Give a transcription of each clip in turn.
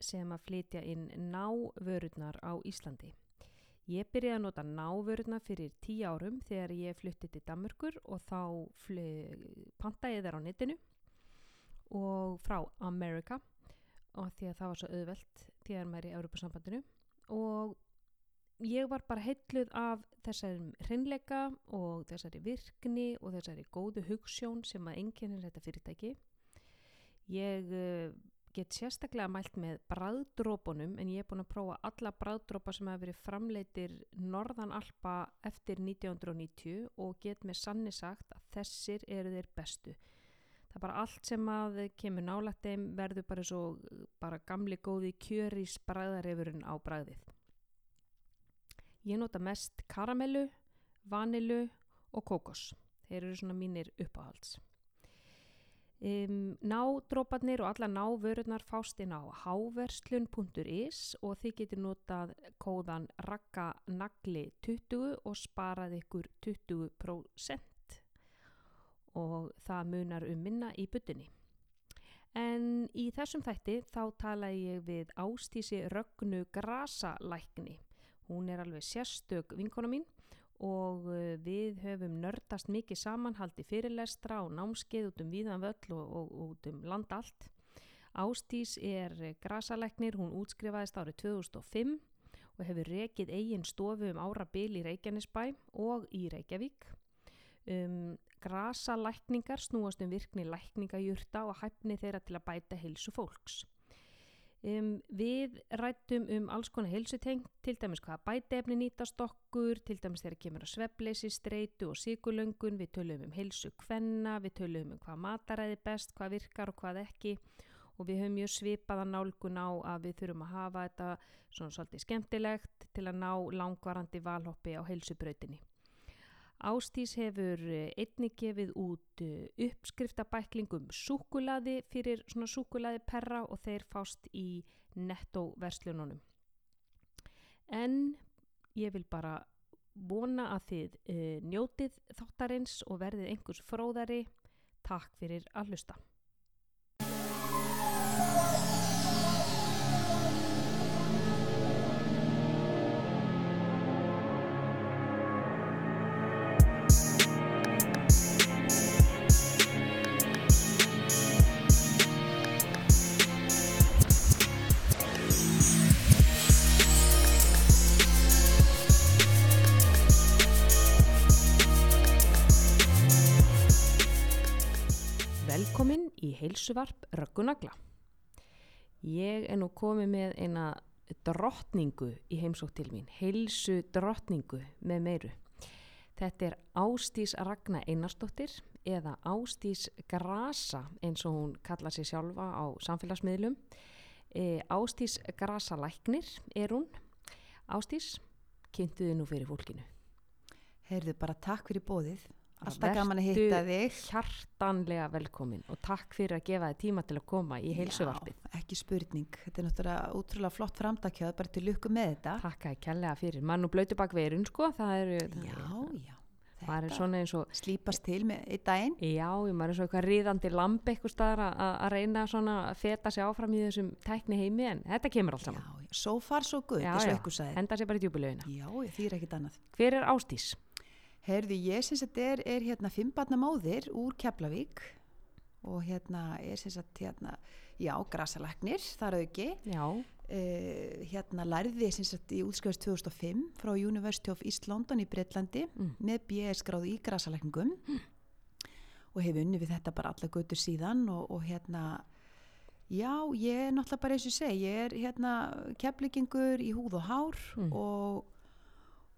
sem að flytja inn návörurnar á Íslandi. Ég byrjaði að nota návörurnar fyrir tíu árum þegar ég flutti til Danmörkur og þá pantaði ég þær á netinu og frá Amerika og því að það var svo auðvelt þegar maður er í Europasambandinu og ég var bara heitluð af þessari hreinleika og þessari virkni og þessari góðu hugssjón sem að enginn er þetta fyrirtæki. Ég uh, get sérstaklega mælt með bræðdrópunum en ég er búin að prófa alla bræðdrópa sem hafa verið framleitir Norðan Alpa eftir 1990 og get með sanni sagt að þessir eru þeir bestu. Það er bara allt sem að kemur nálægt þeim verður bara svo bara gamli góði kjörís bræðarefurinn á bræðið. Ég nota mest karamellu, vanilu og kókos. Þeir eru svona mínir uppáhalds. Um, nádróparnir og alla návörurnar fást inn á háverslun.is og þið getur notað kóðan rakkanagli20 og sparað ykkur 20% og það munar um minna í byttinni. En í þessum þætti þá tala ég við ástísi Rögnu Grasalækni. Hún er alveg sérstök vinkona mín og við höfum nördast mikið samanhaldi fyrirlestra og námskeið út um víðan völl og, og, og út um land allt. Ástís er grasaleknir, hún útskrifaðist árið 2005 og hefur rekið eigin stofu um árabil í Reykjanesbæ og í Reykjavík. Um, grasalækningar snúast um virkni lækningajurta og hæfni þeirra til að bæta heilsu fólks. Um, við rættum um alls konar heilsuteng, til dæmis hvaða bætefni nýtast okkur, til dæmis þegar kemur að svefleysi, streitu og síkulöngun, við tölum um heilsu kvenna, við tölum um hvað mataræði best, hvað virkar og hvað ekki og við höfum mjög svipaða nálgun á að við þurfum að hafa þetta svona svolítið skemmtilegt til að ná langvarandi valhoppi á heilsubrautinni. Ástís hefur einni gefið út uppskriftabæklingum súkulaði fyrir svona súkulaði perra og þeir fást í nettoverslununum. En ég vil bara vona að þið e, njótið þáttarins og verðið einhvers fróðari. Takk fyrir að hlusta. Heilsuvarp Röggunagla. Ég er nú komið með eina drottningu í heimsótt til mín, heilsu drottningu með meiru. Þetta er Ástís Ragnar Einarsdóttir eða Ástís Grasa eins og hún kalla sér sjálfa á samfélagsmiðlum. E, Ástís Grasa Læknir er hún. Ástís, kynntuði nú fyrir fólkinu. Heyrðu bara takk fyrir bóðið. Alltaf gaman að hitta þig. hjartanlega velkomin og takk fyrir að gefa þið tíma til að koma í heilsuvarpið. Ekki spurning. Þetta er náttúrulega útrúlega flott framdakjöð, bara til lukku með þetta. Takk að kjallega fyrir. Mann og blötu bak verun, sko. Það eru... Já, já. Það er svona eins og... Slípast til með einn daginn. Já, maður er svo eitthvað ríðandi lamp eitthvað staðar að reyna svona að feta sig áfram í þessum tækni heimi en þetta kemur allt saman. Já, já. So far so good, þessu ekkur sagði. Henda sér bara í djúbulauðina. Já, ég syns að þetta er, er hérna fimmbarnamóðir úr Keflavík og hérna er syns að hérna, já, grasaleknir, þar auki. Já. Uh, hérna lærði syns að í útskjöfust 2005 frá University of East London í Breitlandi Mm. með BS gráðu í grasalekningum og hef unni við þetta bara alla götur síðan og, og hérna já, ég er náttúrulega bara eins og ég segi, ég er hérna keflingingur í húð og hár Mm. og,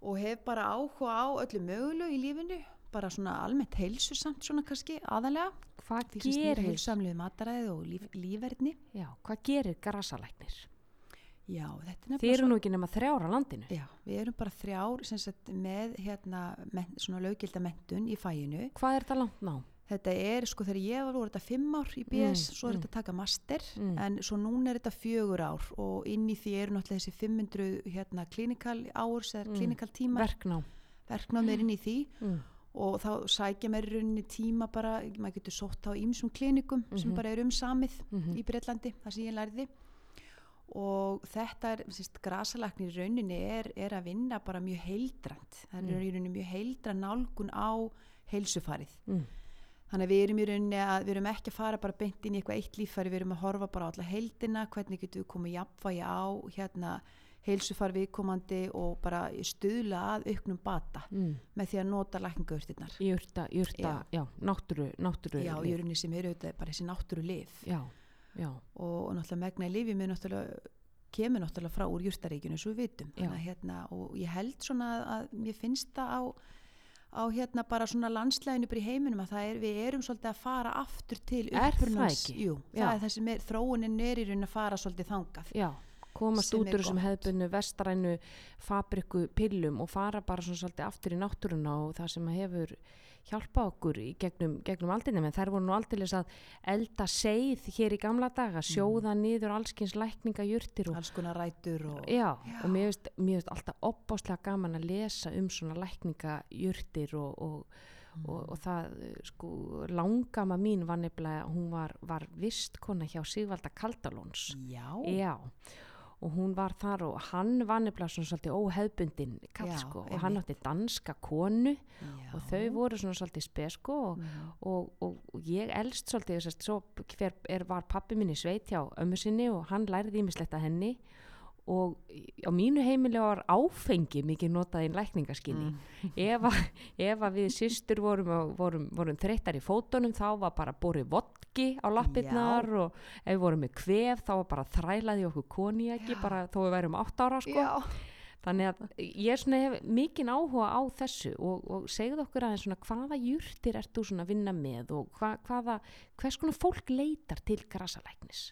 og hef bara áhuga á öllu mögulegu í lífinu bara svona almennt heilsusamt svona kannski aðalega Hvað gerir, heilsamlegu mataræði og líf, lífverðni já, hvað gerir grasalæknir? já, þetta er Þið nefnilega eru nú ekki nema þrjára landinu. Já, við erum bara þrjár sagt, með hérna, men, svona löggilda mentun í fæinu. Hvað er þetta langt ná? Þetta er, sko, þegar ég var, voru þetta fimm ár í BS, Mm, svo er mm. þetta að taka master, Mm. en svo núna er þetta fjögur ár og inn í því eru náttúrulega þessi 500 hérna, clinical hours eða Mm. clinical tímar, Verknám. verknám er inn í því Mm. og þá sækja mér í rauninni tíma bara, maður getur sótt á ýmsum klinikum sem Mhm. bara eru um samið Mhm. í Breitlandi, það sem ég lærði og þetta er, sérst, grasalæknir í rauninni er, er að vinna bara mjög heildrand, það er Mm. í rauninni mjög heildrand nálgun á heilsufarið Mm. Þannig að við erum í rauninni að við erum ekki að fara bara beint inn í eitthvað eitt líffæri, við erum að horfa bara á alla heildina, hvernig getum við komið jafnvægi á hérna heilsufar viðkomandi og bara stuðla að auknum bata Mm. með því að nota lækningaurtirnar. Jurta, jurta, já, náttúru, náttúru. Já, í rauninni sem eru auðvitað bara þessi náttúru lif Já, já, og, og náttúrulega megna í lifið með náttúrulega kemur náttúrulega frá úr jurtaríkjunu svo við vitum Já. Þannig, að, hérna, og ég held svona að mér finnst það á, á hérna bara svona landslæginu bara í heiminum að það er, við erum svolítið að fara aftur til Er það það er þessi með, þróunin er í raunin að fara svolítið þangað já. Komast Sem út er úr þessum gott. hefðbunnu vestrænu fabriku pillum og fara bara svona svolítið aftur í náttúruna og það sem hefur hjálpa okkur í gegnum, gegnum aldinni, en þær voru nú aldrei að elda seið hér í gamla daga, sjóða niður allskins lækninga jurtir og alls konar rætur og Já, og mér finnst, mér finnst alltaf opbáslega gaman að lesa um svona lækningajurtir og, og, og, og það, sko, langama mín var nefnilega, hún var, var vistkona hjá Sigvalda Kaldalóns. Já, Já, og hún var þar og hann var nefnilega svona svolítið óhefbundin kall, sko, og hann átti danska konu já. og þau voru svona svolítið spesko og, Mhm. og, og, og ég elst svolítið sérst, svo hver er, var pappi minni sveit hjá ömmu sinni og hann lærði ímislegt að henni og á mínu heimili var áfengi mikið notað í lækningaskinni Mm. ef, að, ef að við systur vorum, vorum, vorum þreyttar í fótunum þá var bara borið vodki á lappirnar og ef við vorum með kvef þá var bara þrælaði okkur koniaki Já. bara þó við værum átt ára sko Já. Þannig að ég svona hef mikinn áhuga á þessu og, og segðu okkur aðeins svona hvaða jurtir ert þú svona að vinna með og hva, hvaða, hvers konar fólk leitar til grasalæknis?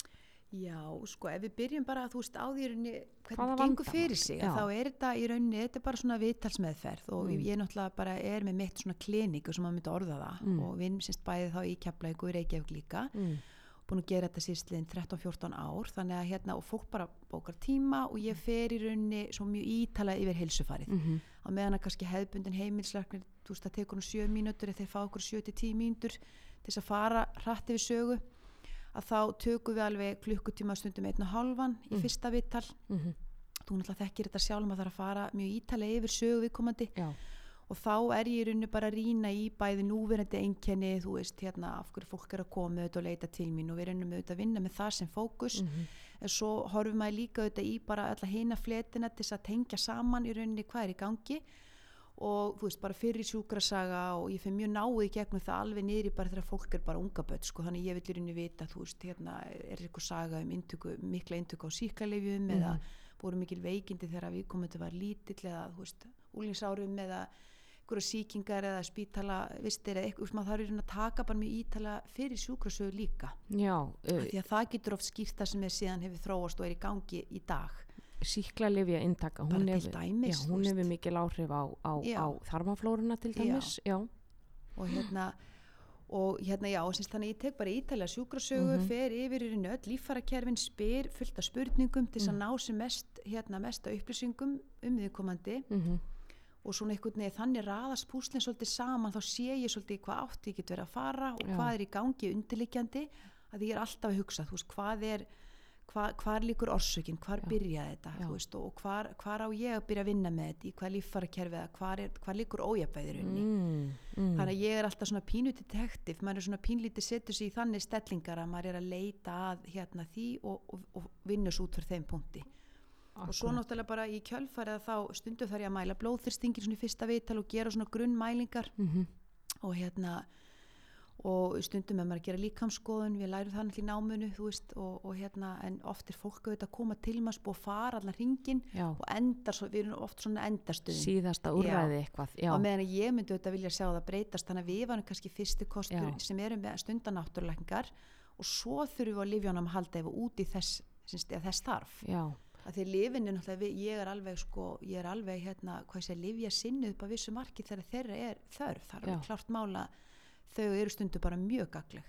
Já, sko, ef við byrjum bara að þú veist á því rauninni hvernig gengur vandamál? fyrir sig, þá er þetta í rauninni, þetta er bara svona viðtalsmeðferð og Mm. ég náttúrulega bara er með mitt svona kliníku sem maður myndi orða það Mm. og vinn sérst bæði þá í Keflavík og í Reykjavík líka, Mm. búin að gera þetta síðstliðin 13-14 ár, þannig að hérna og fólk bara bókar tíma og ég fer í rauninni svo mjög ítala yfir heilsufarið Mm -hmm. á meðan að kannski hefðbundin heimilslæknir þú veist það tekur nú 7 mínútur að þá tökum við alveg klukkutíma stundum einn og hálfan í Mm. fyrsta vittal Mm þú náttúrulega þekkir þetta sjálf maður þarf að fara mjög ítalega yfir sögu viðkomandi. Já, og þá er ég í rauninni bara að rýna í bæði núverandi einkenni þú veist hérna af hverju fólk er að koma auðvitað og leita til mín og við reynum auðvitað að vinna með það sem fókus. Mm en svo horfum maður líka auðvitað í bara alla hina fletina til þess að tengja saman í rauninni hvað er í gangi og þú veist bara fyrir sjúkrasaga og ég fyrir mjög náið í gegnum það alveg niður í bara þegar fólk er bara unga börn sko. Þannig ég vil í rauninni vita þú veist hérna er eitthvað saga um intöku, mikla intöku á síklarleifjum eða voru mikil veikindi þegar við komum þetta var lítill eða þú veist úlingsárum eða einhverja síkingar eða spítala vistir eða eitthvað, þarf í rauninni að taka bara mjög ítala fyrir sjúkrasögu líka. Já uh, því að það getur oft skýrt það sem er síðan hefur þróast og er í gangi í dag síklarlifja intaka, Bara hún hefur, já, mikil áhrif á, á, Já. á þarmaflóruna til Já. dæmis. Já, og hérna og hérna já, og syns, þannig að ég tek bara ítalega sjúkrasögu, Mhm. fer yfir í raun öll líffarakerfin, spyr fullt af spurningum til þess að Mm. ná sem mest hérna mesta upplýsingum um viðkomandi mm og svona einhvern veginn þannig raðast púslinn svolítið saman þá sé ég svolítið hvað átt ég get verið að fara og Já. hvað er í gangi undirliggjandi að ég er alltaf að hugsa, þú veist, hvað er hva, hvar líkur orsökin, hvar Já. byrjaði þetta veist, og hvar, hvar á ég að byrja að vinna með þetta í hvað líffarakerfið, eða hvar, hvar líkur ójafæðir unni mm, mm. þannig að ég er alltaf svona pínu detektiv maður er svona pínlítið setur sig í þannig stellingar að maður er að leita að hérna því og, og, og vinnus út fyrir þeim punkti og svo náttúrulega bara í kjölfarið þá stundu þarf ég að mæla blóðþyrstingin svona í fyrsta viðtal og gera svona grunnmælingar Mhm. og hérna og stundum er maður að gera líkamskoðun við lærum það námunu þú veist og, og hérna en oft er fólk auðvitað að koma til maður og fara allar hringin Já, og endar, við erum oft svona endarstöðin síðasta úrræði eitthvað. Já, á meðan að ég myndi auðvitað vilja sjá það breytast þannig að við varum kannski fyrsti kostur Já. sem erum með stundanáttúruleikningar og svo þurfum við á lifjónum að halda ef við út í þess, þess þarf já, að því að lifinu náttúrulega ég er alveg sko, ég er alveg hérna hvað sé lifja sinnu upp á vissu marki þegar þeirra er þörf, það er Já. klart mála þau eru stundu bara mjög gagleg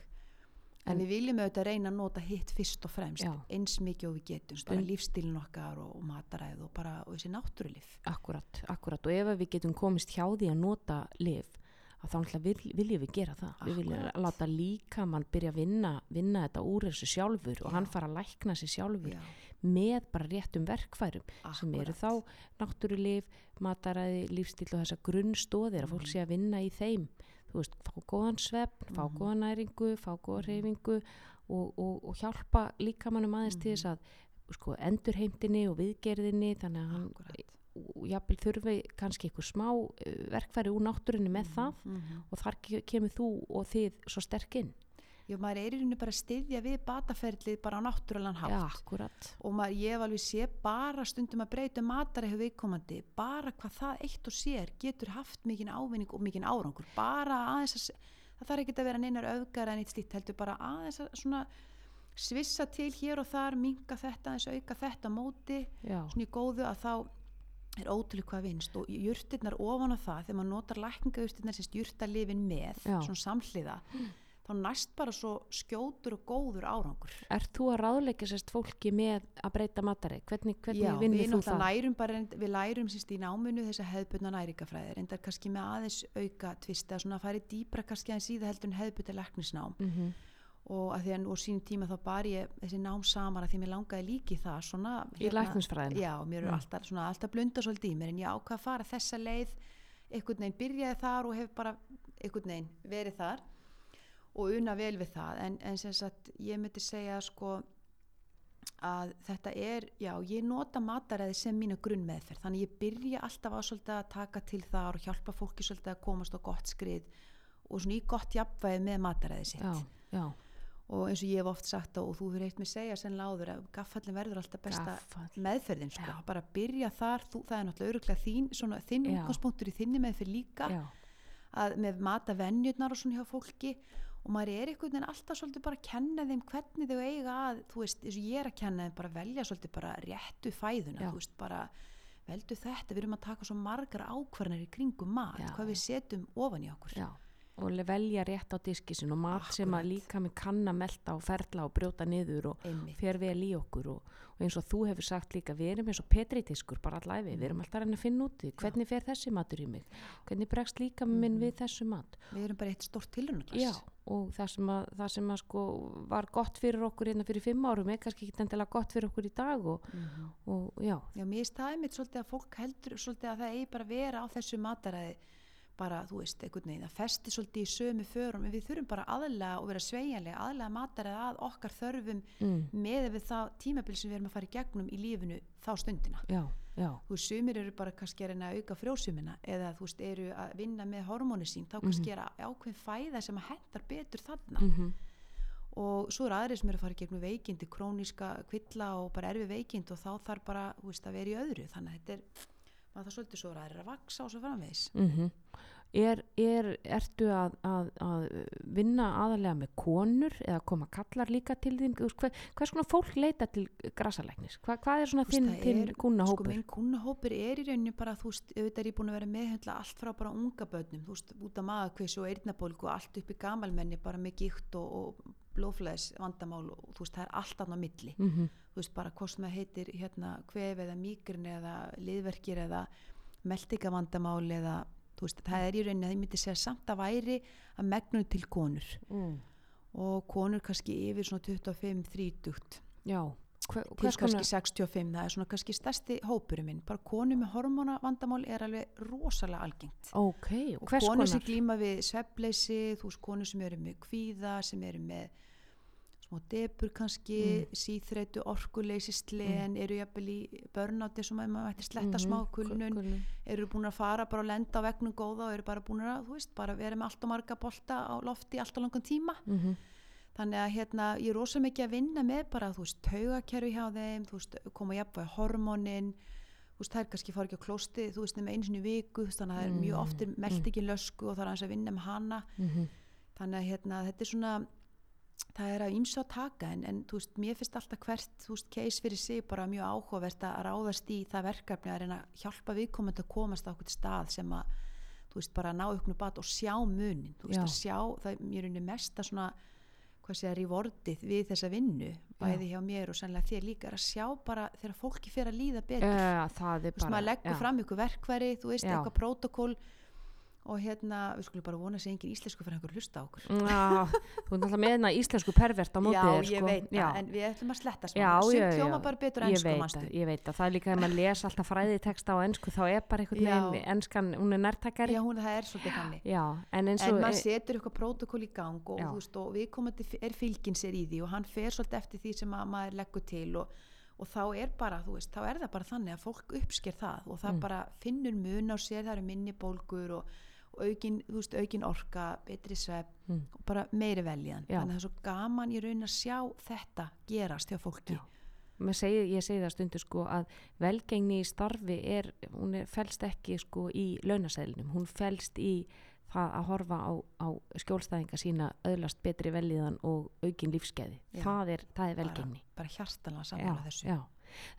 en, En- við viljum auðvitað reyna að nota hitt fyrst og fremst Já. eins mikið og við getum bara lífstílin okkar og, og mataræð og bara og þessi náttúrulif akkurat, akkurat. Og ef við getum komist hjá því að nota lif, að þá vil, viljum við gera það. Við viljum láta líka mann byrja að vinna, vinna þetta úr þessu sjálfur og Já. hann fara að lækna sig sjálfur. Já. með bara réttum verkfærum sem eru þá náttúrulif, mataræði, lífstíl og þessar grunnstóðir að fólk sé að vinna í þeim þú veist, fá góðan svefn, fá Mhm. góða næringu fá góða Mhm. reyfingu og, og, og hjálpa líkamannum aðeins til Mhm. þess að sko, endurheimtinni og viðgerðinni þannig að hann jafnvel þurfi kannski einhver smá eh, verkfæri úr náttúrunni með það Mhm. og þar ke- kemur þú og þið svo sterk inn Já, maður er í rauninu bara að styðja við bataferlið bara á náttúrulegan hátt. Já, akkurat. Og maður, ég hef alveg sé bara stundum að breyta matara hefur viðkomandi. Bara hvað það eitt og sér getur haft mikinn ávinning og mikinn árangur. Bara aðeins að það þarf ekki að vera neinar öfgar en eitt slíkt heldur bara aðeins að svona svissa til hér og þar minka þetta aðeins auka þetta móti. Já, svona í góðu að þá er ótrúlega hvað vinst. Og jurtirnar ofan á það þegar maður notar lækningajurtirnar sem jurtalifin með Já. svona samhliða þá næst bara svo skjótur og góður árangur Ert þú að ráðleika sérst fólki með að breyta matari? Hvernig, hvernig við þú það? lærum bara, við lærum sérst í náminu þessa hefðbundna næringafræði, reyndar kannski með aðeins auka tvist eða svona að fara dýbra kannski aðeins í það heldur en hefðbundna læknisnám Mm og að því að nú á sínum tíma þá bar ég þessi nám saman að því mér langaði líki það svona Í læknisfræðina? Já, mér er Mm. alltaf, svona, alltaf blunda svolítið í mér en ég ákvað að fara þessa leið einhvern veginn byrjaði þar og hef bara einhvern veginn verið þar og una vel við það. En, en sem sagt ég myndi segja sko að þetta er, já, ég nota mataræði sem mínu grunnmeðferð, þannig ég byrja alltaf á svolítið að taka til þar og hjálpa fólki svolítið að komast á gott skrið og svona í gott jafnvægi með mataræði sitt. Já, já, og eins og ég hef oft sagt og þú fyrir eitt með segja sennilega áður að gaffallin verður alltaf besta gaffall. meðferðin sko, bara byrja þar þú, það er náttúrulega öruglega þín, svona, þinn Já. útgangspunktur í þinni meðferð líka að með mata venjurnar og svona hjá fólki og maður er einhvern veginn alltaf svolítið bara að kenna þeim hvernig þau eiga að þú veist, eins og ég er að kenna þeim bara að velja svolítið bara réttu fæðuna Já. þú veist, bara veldu þetta, við erum að taka svo margar ákvarðanir í kringum mat, Já. hvað við setjum ofan í okkur já. Og velja rétt á diski sin og mat sem að líka með kann að melta og ferla og brjóta niður og fer vel í okkur og, og eins og þú hefur sagt líka við erum eins og petritiskur bara allæfi, við erum alltaf að reyna að finna út í því, hvernig fer þessi matur í mig? Hvernig bregst líka minn Mhm. við þessu mat? Við erum bara eitt stórt tilrunaglas Já, og það sem, að, það sem að sko var gott fyrir okkur hérna fyrir fimm árum er kannski ekki endilega gott fyrir okkur í dag og, Mhm. og já, Já, mér staði mitt svolítið að fólk heldur svolítið að það eigi bara vera á þessu mataræði bara, þú veist, einhvern veginn það festi svolítið í sömu förum. En við þurfum bara aðlega og vera sveigjanlega aðlega mataræði að okkar þörfum mm, með við það tímabil sem við erum að fara í gegnum í lífinu þá stundina. Já, já, þú veist, sumir eru bara kannski að reyna að auka frjósumina eða þú veist, eru að vinna með hormónu sín, þá kannski er ákveðin fæða sem að hendar betur þarna. Mm og svo eru aðri sem eru að fara í gegnum veikindi, króníska kvilla og bara erfi veikind og þá þarf bara þú veist, að vera í öðru. Þannig að þetta er maður það svolítið svo eru aðrir að vaksa og svo framvegis. Mm er, er, ertu að, að, að vinna aðalega með konur eða koma kallar líka til þín? Hver, hvers konar fólk leita til grasalæknis Hva, hvað er svona þinn, er- kúnahópur sko minn kúnahópur er í rauninni bara þú veist, auðvitað er ég búin að vera meðhendla allt frá bara unga börnum, þú veist, út af maðakviss og eyrnabólgu og allt upp í gamalmenni bara með gikt og, og blóflæðis vandamál og þú veist, það er allt annað milli. Mm -hmm. Þú veist, bara hvort sem það heitir hérna kvef eða mýgrin eða liðverkir eða meldingavandamál eða þú veist, það er í rauninni að ég myndi segja samt að væri að megnum til konur. Mm. og konur kannski yfir svona 25-30 já, hver, til kannski konar 65, það er svona kannski stærsti hópurinn minn, bara konur með hormónavandamál er alveg rosalega algengt. Ok, og konar sem glíma við svefleysi, þú veist konur sem eru með kvíða, sem eru með smá debur kannski Mm. síþreitu, orkuleysi, slen eru jafnvel í börnátti sem að maður ætti sletta Mhm, smá kulnun kulnun. eru búin að fara bara að lenda á vegnum góða og eru bara búin að, þú veist, bara vera með allt og marga bolta á lofti allt og langan tíma Mhm. þannig að hérna, ég er rosa mikið að vinna með bara, þú veist, taugakerfi hjá þeim þú veist, koma jafnvæg hormónin þú veist, þær kannski fara ekki á klósti þú veist, nema einu sinni í viku, þannig að það er mjög Mm, oft er meldingin lösku og það er aðeins að vinna með hana Mhm. þannig að hérna, þetta er svona það er að ýmsa að taka en, en þú veist, mér finnst alltaf hvert veist, case fyrir sig bara mjög áhugavert að ráðast í það verkefni að reyna að hjálpa viðkomandi að komast á okkur stað sem að veist, bara ná auknu bat og sjá munin sjá, það er mér unni mesta svona, að rewardið við þessa vinnu, bæði hjá mér og sannlega þér líka, að sjá bara þegar fólki fer að líða betur er þú veist, maður leggur já. fram ykkur verkværi, þú veist, Já. eitthvað prótokól og hérna, við skulum bara vona að segja engin íslensku fyrir einhver hlusta okkur þú er náttúrulega með hérna íslensku pervert á mótið Já, þér, ég sko. veit Já. það, en við ætlum að sletta já. hljóma bara betur ég ennsku, veit, að, ég veit að það er líka að maður les alltaf fræðiteksta á ennsku þá er bara einhvern veginn enskan, hún er nærtakari Já, hún það er svolítið þannig Já, en En maður setur eitthvað prótokól í gang og, veist, og viðkomandi f- er fylgin sér í því og hann fer svolítið eftir því sem að maður leggur til og, og þá er bara, þú veist, þá er það bara þannig að fólk uppsker það og það Mm. bara finnur mun á sér, það eru minni bólgur og aukin, veist, aukin orka, betri svepp Mm. og bara meiri veljan. Já. Þannig að það er svo gaman í raun að sjá þetta gerast hjá fólki. Segi, ég segi það stundu sko að velgengni í starfi er, hún er, felst ekki sko í launasælinum, hún felst í það að horfa á, á skjólstæðinga sína öðlast betri veljiðan og aukin lífskeiði. Það er, það er Bara- velgengni. Bara hjartanlega Já, saman þessu. já.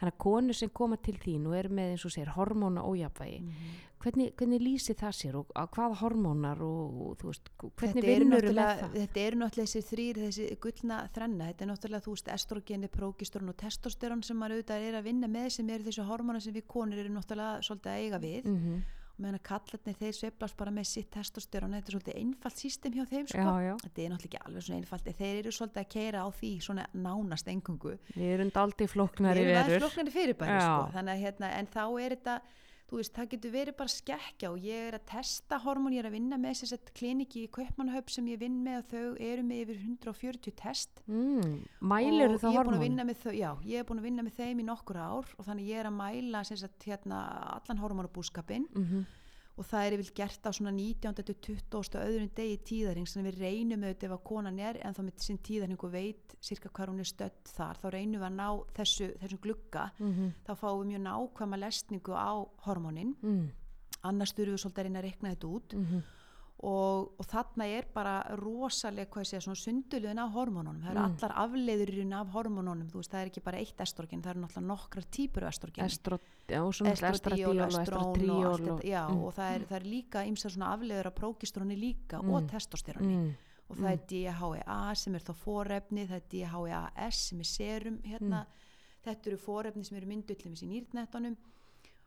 Þannig að konur sem koma til þín og eru með eins og segir hormóna ójafvægi, Mhm. hvernig, hvernig lýsi það sér og að hvaða hormónar og, og þú veist, hvernig vinnur það? þetta eru náttúrulega þessi þrýr, þessi gullna þrenna, þetta er náttúrulega þú veist estrogeni, prókistrón og testosterón sem maður auðvitað er að vinna með sem eru þessi hormóna sem við konur eru náttúrulega svolítið að eiga við Mm og meðan að kallarnir þeir sveiflast bara með sitt testosterón, þetta er svolítið einfalt sístem hjá þeim sko. Já, já. þetta er náttúrulega ekki alveg svona einfalt þeir eru svolítið að keira á því svona nánast engungu Við erum daldi flóknari Við erum verur. flóknari fyrirbæri sko. hérna, en þá er þetta þú veist, það getur verið bara skekkja og ég er að testa hormón, ég er að vinna með þess að kliniki í Kaupmannahöf sem ég vinn með og þau eru með yfir 140 test. Mm, mælur og það hormón? þau, já, ég er búin að vinna með þeim í nokkur ár og þannig ég er að mæla sagt, hérna, allan hormónabúskapin Mm og það er yfir gert á svona 19. til 20. öðrum degi tíðarings þannig við reynum auðvitað ef að konan er en þá með sinn tíðarning og veit cirka hvað hún er stödd þar þá reynum við að ná þessu, þessum glugga -hmm. þá fáum við mjög nákvæma lesningu á hormónin mm annars þurfum við svolítið að reyna að reikna þetta út -hmm. Og, og þarna er bara rosalega hvað segja, svona sunduluðin af hormónunum. Það eru Mm. allar afleiðurinn af hormónunum. Þú veist, það er ekki bara eitt estrogen, það eru náttúrulega nokkrar típur estrogen. Estro, já, og estrón og allt þetta, já, mm. og það er, það er líka ymsar svona afleiður af prókistróni líka Mm. og testosteroni mm. og það er DHEA sem er þá forefni, það er DHEAS sem er serum hérna, þetta eru forefni sem eru myndullum í nýrnettunum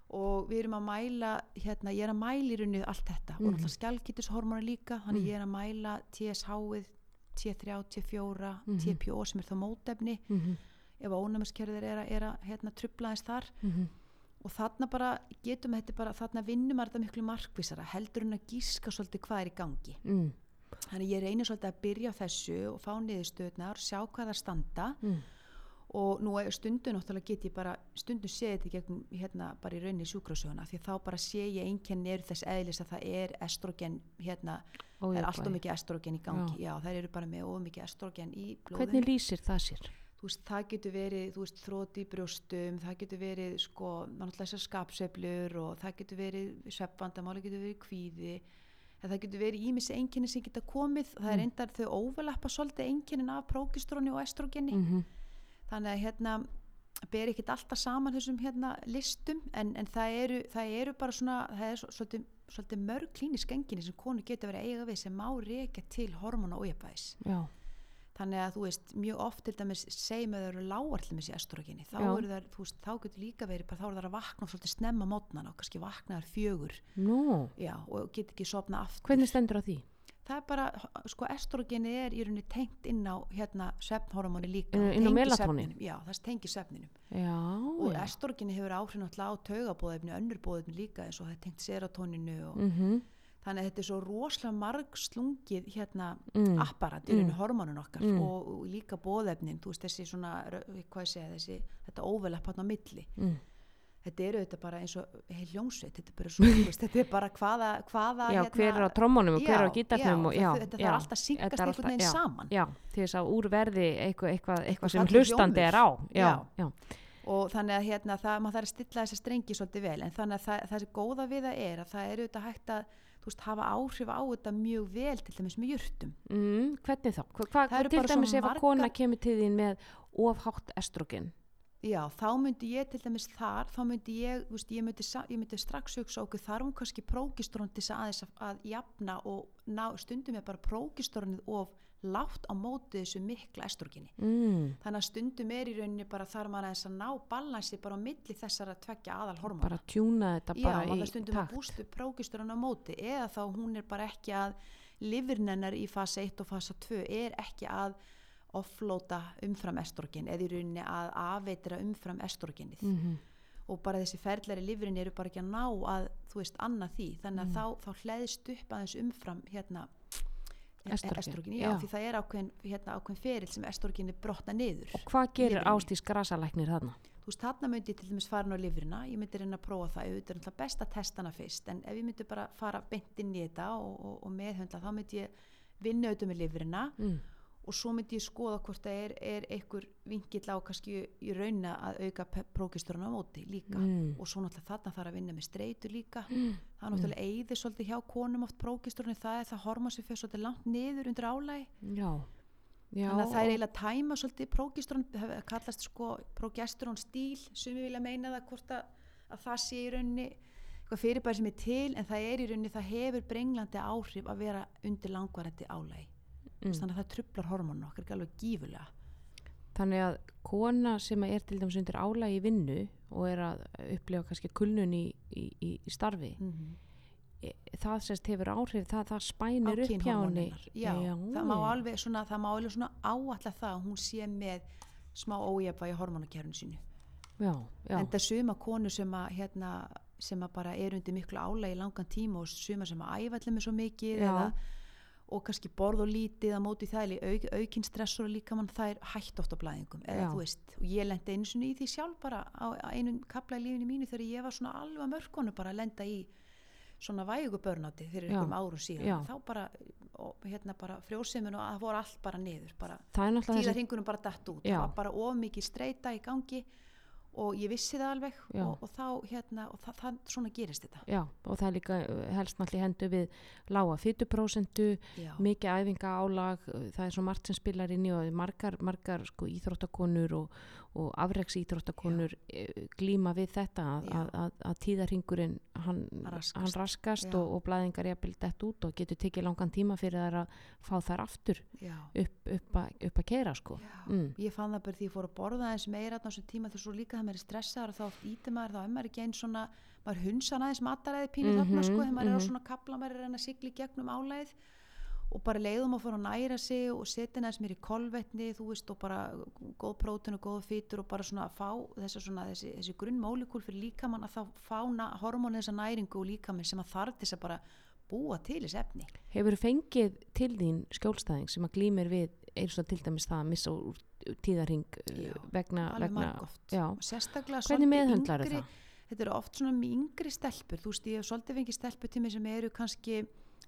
og við erum að mæla hérna, ég er að mæla í rauninni allt þetta og Mhm. náttúrulega skjálkitushormónu líka þannig Mhm. ég er að mæla TSH-ið T3, T4, Mhm. TPO sem er þá mótefni Mm ef ónæmiskerðir er að, er að hérna, trubla eins þar -hmm. og þarna bara getum þetta bara, þarna vinnum maður þetta miklu markvísara heldur en að gíska svolítið hvað er í gangi mm. þannig ég reynir svolítið að byrja þessu og fá niðurstöðnar, sjá hvað það standa Mm. Og nú er stundum náttúrulega get ég bara stundum sé þetta í gegnum hérna bara í rauninni sjúkrasöguna því þá bara sé ég einkenni eru þess eðlis að það er estrogen hérna, það er alltaf mikið estrogen í gangi já, þær eru bara með ómikið estrogen í blóðinu Hvernig lýsir það sér? þú veist, það getur verið, þú veist, þróti í brjóstum, það getur verið, sko, náttúrulega þessar skapsveiflur og það getur verið sveppvandamáli, getur verið kvíði, það getur verið ímissi einkenni sem geta komið, það er Mm. endar þau óverlappa svolítið einkennin af prókistróni og estrogeni, Mm -hmm. Þannig að hérna ber ekkert alltaf saman þessum hérna listum, en, en það, eru, það eru bara svona, það er svo- svolítið, svolítið mörg klínisk enginni sem konu getur verið að eiga við sem má reykja til hormóna og Já, þannig að þú veist mjög oft til dæmis segjum að þau eru lágar til dæmis í estrogeni þá, þú veist, þá getur líka verið bara þá eru þær að vakna svolítið snemma mótnan og kannski vakna þær fjögur. Nú, já, og get ekki sopna aftur. Hvernig stendur á því? Það er bara, sko estrogeni er í rauninni tengt inn á hérna svefnhormóni líka og inn á svefninum. já, það tengir svefninum Já, og já. estrogeni hefur áhrif náttúrulega á taugabóðefni önnur bóðefni líka eins og það er tengt serotoninu og Mm þannig að þetta er svo rosalega marg slungið hérna mm. apparat í rauninu Mm. hormónun okkar Mm. og, og líka bóðefnin, þú veist þessi svona, hvað ég segja, þessi, þetta á milli. Þetta eru þetta bara eins og heil hljómsveit, þetta er bara svo, veist, þetta er bara hvaða, hvaða, Já, hver er á trommunum og hver er á gítarnum þetta þarf alltaf að syngast er einhvern veginn saman. Já, til þess að úr verði eitthvað, eitthvað, eitthvað sem hlustandi er á. Já, og þannig að hérna, það, maður þarf að stilla þessa strengi svolítið vel, en þannig að það, það sem góða við það er að það eru þetta hægt að veist, hafa áhrif á þetta mjög vel til dæmis með jurtum. Mm, hvernig þá? Hva, hva, til dæmis ef að margar- kona kemur til þín með ofhátt estrogen Já, þá myndi ég til dæmis þar, þá myndi ég, veist, ég myndi, ég myndi strax hugsa okkur, þar hún kannski prókistrón til þess að aðeins að, að jafna og ná, stundum er bara prókistrónið of látt á móti þessu mikla estroginni mm, þannig að stundum er í rauninni bara þar maður aðeins að ná balansi bara á milli þessara tveggja aðal hormóna bara tjúna þetta Já, bara maður í stundum að takt. bústu prókisturinn á móti eða þá hún er bara ekki að livrinennar í fasa 1 og fasa 2 er ekki að offlóta umfram estrogen eða í rauninni að afveitira umfram estrogenið. Mm og bara þessi ferðlar í livrin eru bara ekki að ná að þú veist annað því. Þannig að Mm. þá, þá hlæðist upp aðeins umfram hérna Estrogen, estrogen já, já. því það er ákveðin, hérna, ákveðin feril sem estrogenið brotna niður og hvað gerir ástís grasalæknir þarna? Þú veist, þarna myndi ég til dæmis fara inn á livrina, ég myndi reyna að prófa það, auðvitað er náttúrulega best að testa hana fyrst, en ef ég myndi bara fara beint inn í þetta og, og, og meðhöndla, þá myndi ég vinna auðvitað með livrina mm. Og svo myndi ég skoða hvort það er, er einhver vingill á kannski í rauna að auka prókisturinn á móti líka. Mm. og svo náttúrulega þarna þarf að vinna með streitu líka. Mm. það er náttúrulega eyðir svolítið hjá konum oft prókisturinn, það er það hormón sem fyrir svolítið langt niður undir álægi já, já. Þannig að það er eiginlega að tæma svolítið prókistrón, það kallast sko prógestrón stíl, sumi vilja meina það hvort að, að það sé í rauninni eitthvað fyrirbæri sem er til en það er í rauninni, það hefur brenglandi áhrif að vera undir langvarandi álægi mm. þannig að það trublar hormónu okkar ekki alveg gífulega þannig að kona sem er til dæmis undir álægi í vinnu og er að upplefa kannski kulnun í, í, í, í starfi mm -hmm. það sérst hefur áhrif það, það spænir upp hjá henni já, Já, það má alveg svona, það má alveg svona áalla það að hún sé með smá ójafvægi hormónakerfinu sínu já, já, en það suma konur sem að hérna, sem að bara er undir miklu álægi í langan tíma og suma sem að æfa allir með svo mikið Já. eða, og kannski borð og lítið að móti það eða auk, aukinn stressor líka mann það er hætt oft á blæðingum. Eða veist, og ég lendi einu sinni í því sjálf bara á, einum kapla í lífinu mínu þegar ég var svona alveg mörkonu bara að lenda í svona vægu börnáti fyrir einhverjum árum síðan. Já. þá bara, og, hérna bara frjósemin og það voru allt bara niður bara náttúrulega þessi tíðarhingunum bara datt út. Já. það var bara of mikið streyta í gangi og ég vissi það alveg og, og þá hérna og það, það, svona gerist þetta. Já, og það er líka uh, helst náttúrulega hendu við lága fytuprósentu já, mikið æfinga álag það er svo margt sem spilar inn í og margar, margar sko, íþróttakonur og, og afreks íþróttakonur glíma við þetta að, að, að, að tíðarhingurinn hann Raskast. hann raskast og, og blæðingar jafnvel dett út og getur tekið langan tíma fyrir þær að fá þær aftur já, upp, upp, að keira sko. Mm. ég fann það bara því ég fór að borða eins meira á þessum tíma þegar svo líka það meiri stressaður og þá oft íti maður þá er maður ekki einn svona maður hunsan aðeins mataræði pínu þarna Mhm, sko þegar maður er á mhm. svona kapla maður er að sigla í gegnum álæðið og bara leiðum að fóra að næra sig og setja næst mér í kolvetni þú veist og bara góð prótin og góð fytur og bara svona að fá þessa svona þessi, þessi grunnmólíkul fyrir líkamann að þá fána hormónu þessa næringu og líkamann sem að þarf þess að bara búa til þessi efni Hefur fengið til þín skjólstæðing sem að glýmir við eins og til dæmis það að missa úr tíðarhing uh, Já, vegna, vegna hvernig meðhöndlar yngri- það? þetta eru oft svona með yngri stelpur þú veist ég hef svolítið fengið mig sem eru kannski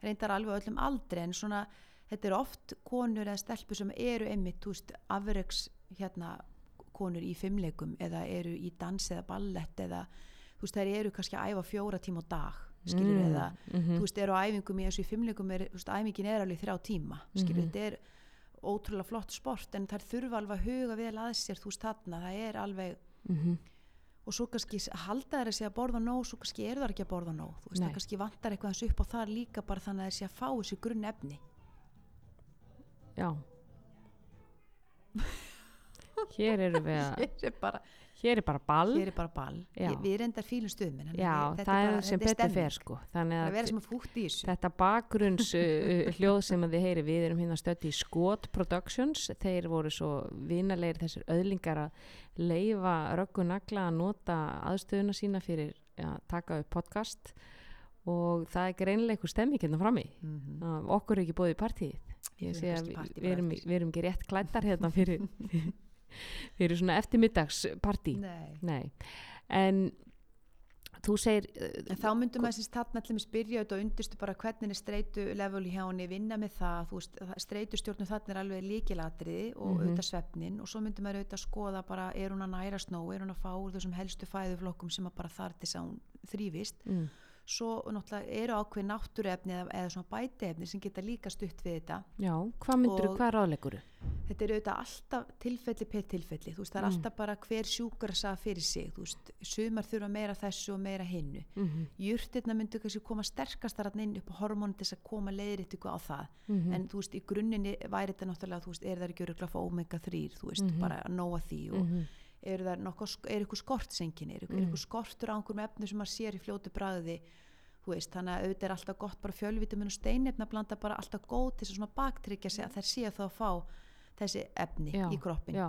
reyndar alveg öllum aldri en svona þetta eru oft konur eða stelpur sem eru einmitt þú veist afreks hérna konur í fimmleikum eða eru í dans eða ballett eða þú veist þær eru kannski að æfa fjóra tíma á dag skilur Mm, eða mhm. þú veist eru á æfingum í í fimmleikum er, þú veist æfingin er alveg þrjá tíma skilur Mhm. þetta er ótrúlega flott sport en þær þurfa alveg að huga vel að sér þú veist þarna það er alveg Mhm. og svo kannski halda þeir að sé að borða nóg svo kannski eru það ekki að borða nóg þú veist Nei. það kannski vantar eitthvað hans upp á það líka bara þannig að þeir sé að fá þessi grunn efni Já Hér eru við að hér er bara, hér er bara ball. Hér er bara ball. Ég- við reyndar fílum stuðminn Já, það er sem betur fer sko. Þetta bakgrunns uh, hljóð sem þið heyri við erum hérna stödd í Scott Productions. Þeir voru svo vinalegir þessir öðlingar að leifa röggu nagla að nota aðstöðuna sína fyrir að taka upp podcast. Og það er greinilega einhver stemming hérna frammi. Mm -hmm. uh, okkur er ekki bóðið í partíið. Við ég sé að bara við erum ekki rétt klættar hérna fyrir fyrir svona eftirmiddagspartí. Nei. nei. En þú segir uh, en þá myndum þarna allir með spyrja og undirstu bara hvernig er streitu level hjá henni, vinna með það. Streitu stjórnum þarna er alveg líkilatriði og Mhm. auðvitað svefnin. Og svo myndum maður auðvitað skoða bara er hún að næra snó, er hún að fá úr þessum helstu fæðuflokkum sem að bara þar til þess að hún þrýfist mm, svo náttúrulega eru ákveð náttúruefni eða, eða svona bætiefni sem geta líka stutt við þetta Já, hvað myndur, Og- hvað er ráðlegur? þetta eru auðvitað alltaf tilfelli per tilfelli, þú veist, það er Mm. alltaf bara hver sjúkar að sagða fyrir sig, þú veist sumar þurfa meira þessu og meira hinnu Mm -hmm. jurtirna myndu kannski koma sterkastar þarna inn upp á hormónu til þess að koma leiðréttingu á það Mhm. en þú veist, í grunninni væri þetta náttúrulega, þú veist, er það ekki öruglega fá omega 3, þú veist, Mhm. bara að nóa því og Er eitthvað skortsenkin er, er Mm. eitthvað skortur á einhverjum efnum sem maður sér í fljótu veist, þannig að auðvitað er alltaf gott bara fjölvitamin og steinefna blanda bara alltaf góð til þess að baktryggja sig að þær séu þá að fá þessi efni Já, í kroppin Já,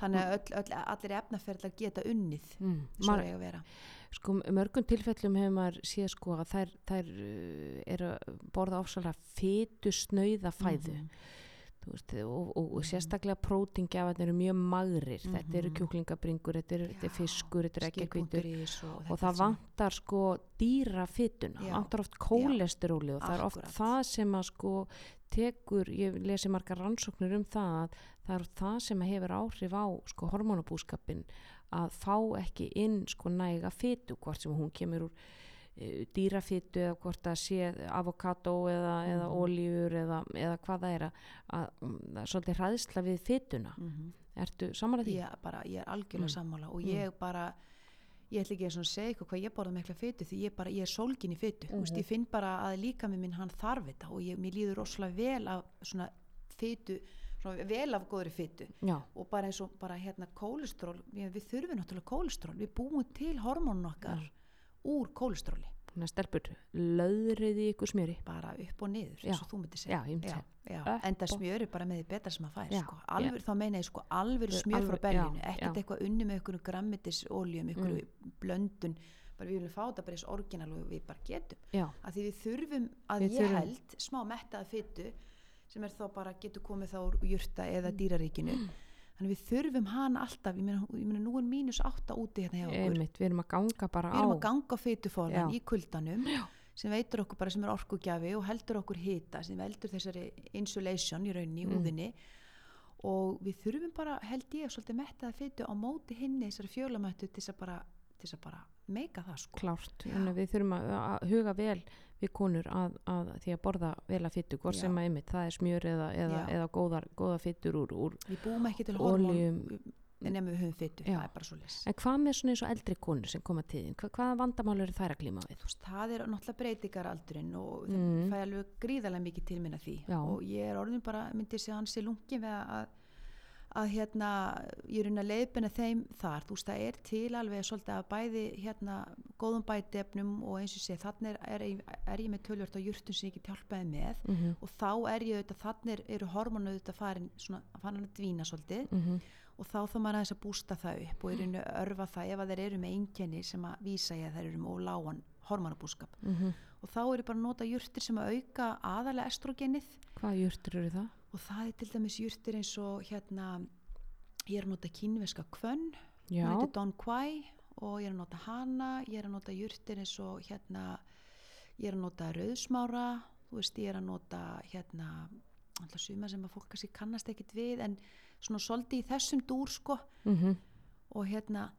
þannig að öll, öll, allir efnaferðlar geta unnið mm. svo er ég að vera sko mörgum tilfellum hefur maður séð sko að þær, þær uh, eru að borða ofsalega fytu snauða fæðu Mhm. Veist, og, og, og sérstaklega prótingjafarnir eru mjög magrir. Þetta eru Mhm. kjúklingabringur, þetta eru, er Já, fiskur, þetta er hvítur skilpunkturís og, og það vantar sko dýra fytuna, Já. vantar oft kólesteróli og það er oft það sem að sko tekur, ég lesi margar rannsóknir um það að það er það sem hefur áhrif á sko hormonabúskapin að fá ekki inn sko næga fytu, hvort sem hún kemur úr e, dýrafytu eða hvort það sé avokado eða, eða Mhm. oljur eða, eða hvað það er að, að, að svolítið hræðsla við fytuna Mhm. ertu samanlega því? ég, bara, ég er algjörlega Mm. sammála og Mm. ég bara ég ætla ekki að segja eitthvað hvað ég borða mikla fytu því ég, bara, ég er sólgin í fytu mm Mhm. ég finn bara að líka með minn hann þarf þetta og ég, mér líður rosalega vel af svona svona vel af góðri fytu Já, og bara eins og bara hérna kólestról við, þurfum náttúrulega kólestról við búum til hormónun okkar úr kólestróli hún er stelpur löðrið í ykkur smjöri. Bara upp og niður Já. eins og þú myndir segja. Já, já. Upp enda og- smjör er bara með því betra sem maður fær sko. alveg, þá meina ég sko alveg smjör frá berginu, já, ekkert eitthvað unni með einhverju grammetis oljum, einhverju blöndun. Bara við viljum fá þetta bara eins orginal og við bara getum, að því við þurfum að Við ég þurfum- held smá mettaða fytu sem er þá bara getur komið þá úr jurta eða dýraríkinu þannig við þurfum hann alltaf ég meina, nú er mínus átta úti hérna hjá okkur einmitt, við erum að ganga bara við á erum að ganga Já. í kuldanum Já. sem veitur okkur bara sem er orkugjafi og heldur okkur hita sem veldur þessari insulation í rauninni í Mm. úðinni og við þurfum bara held ég svolítið mettaða fytu á móti hinni þessari fjölamættu til þess að bara, bara meika það sko en við þurfum að huga vel við konur að, að því að borða vel að fyttu, hvort sem að einmitt það er smjör eða, eða, eða góðar, góða fyttur úr, úr við búum ekki til hormón nema við höfum fytu, Já. það er bara svo les en hvað með svona eins og eldri konur sem koma þín, Hva, hvaða vandamál eru þær að glíma við? það er náttúrulega breytingaraldurinn og Mm. það fæ alveg gríðarlega mikið til minna því Já. og ég er orðin bara, myndi sé hans í lungi við að að hérna, ég er að leiðbina þeim þar, þú veist, það er til alveg svolítið að bæði hérna góðum bætefnum og eins og sé þannig er, er, er ég með tölvört á jurtum sem ég get hjálpaði með Mm -hmm. og þá er ég auðvitað, þannig eru hormonu auðvitað farin svona, farin að dvína svolítið Mm og þá þá maður aðeins að bústa það upp og er einu örfa það ef að þeir eru með einkenni sem að vísa ég að þeir eru með óláan hormonabúskap Mhm. og þá er ég bara að nota jurtir sem að auka aðalega estrogenið hvaða jurtur eru það? Og það er til dæmis jurtir eins og hérna ég er að nota kínveska kvönn hún heitir Don Quai og ég er að nota hana. Ég er að nota jurtir eins og hérna ég er að nota rauðsmára þú veist ég er að nota hérna alltaf suma sem að fólk kannski kannast ekkit við en svona svolítið í þessum dúr sko. Mm og hérna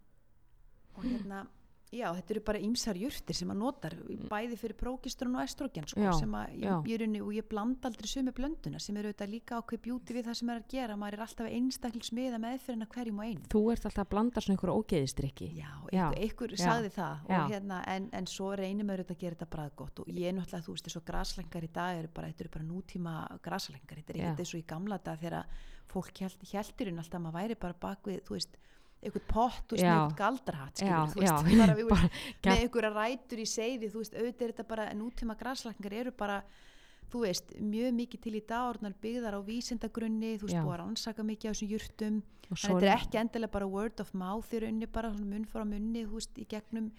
og hérna já, þetta eru bara ýmsar jurtir sem að notar bæði fyrir prókistrun og estrogen sko, Já, sem að ég, er unni og ég blanda aldrei sömu blönduna sem eru auðvitað líka ákveð bjúti við það sem er að gera maður er alltaf einstaklis miða meðferðina hverjum og einn þú ert alltaf að blanda svona einhverju ógeðistrykki já, einhver já, sagði það hérna, en, en svo reynir maður auðvitað að gera þetta bræðgott og ég er náttúrulega, þú veist, þessu graslengar í dag eru bara, þetta eru bara nútíma graslengar þetta er Já. ekkert eins og í gamla dag þegar fólk held, heldirinn alltaf að maður væri bara bak við, þú veist, einhvern pott, Já. einhvern galdrahatt, Já, skilur, já, veist, bara, við, bara með einhverja rætur í seiði, þú veist, auðvitað er þetta bara, nútíma graslækningar eru bara, þú veist, mjög mikið til í dagornar byggðar á vísindagrunni, þú veist, Já. búið að rannsaka mikið af þessum jurtum, og þannig að þetta er ekki endilega bara word of mouth í rauninni, bara munn frá munni, þú veist, í gegnum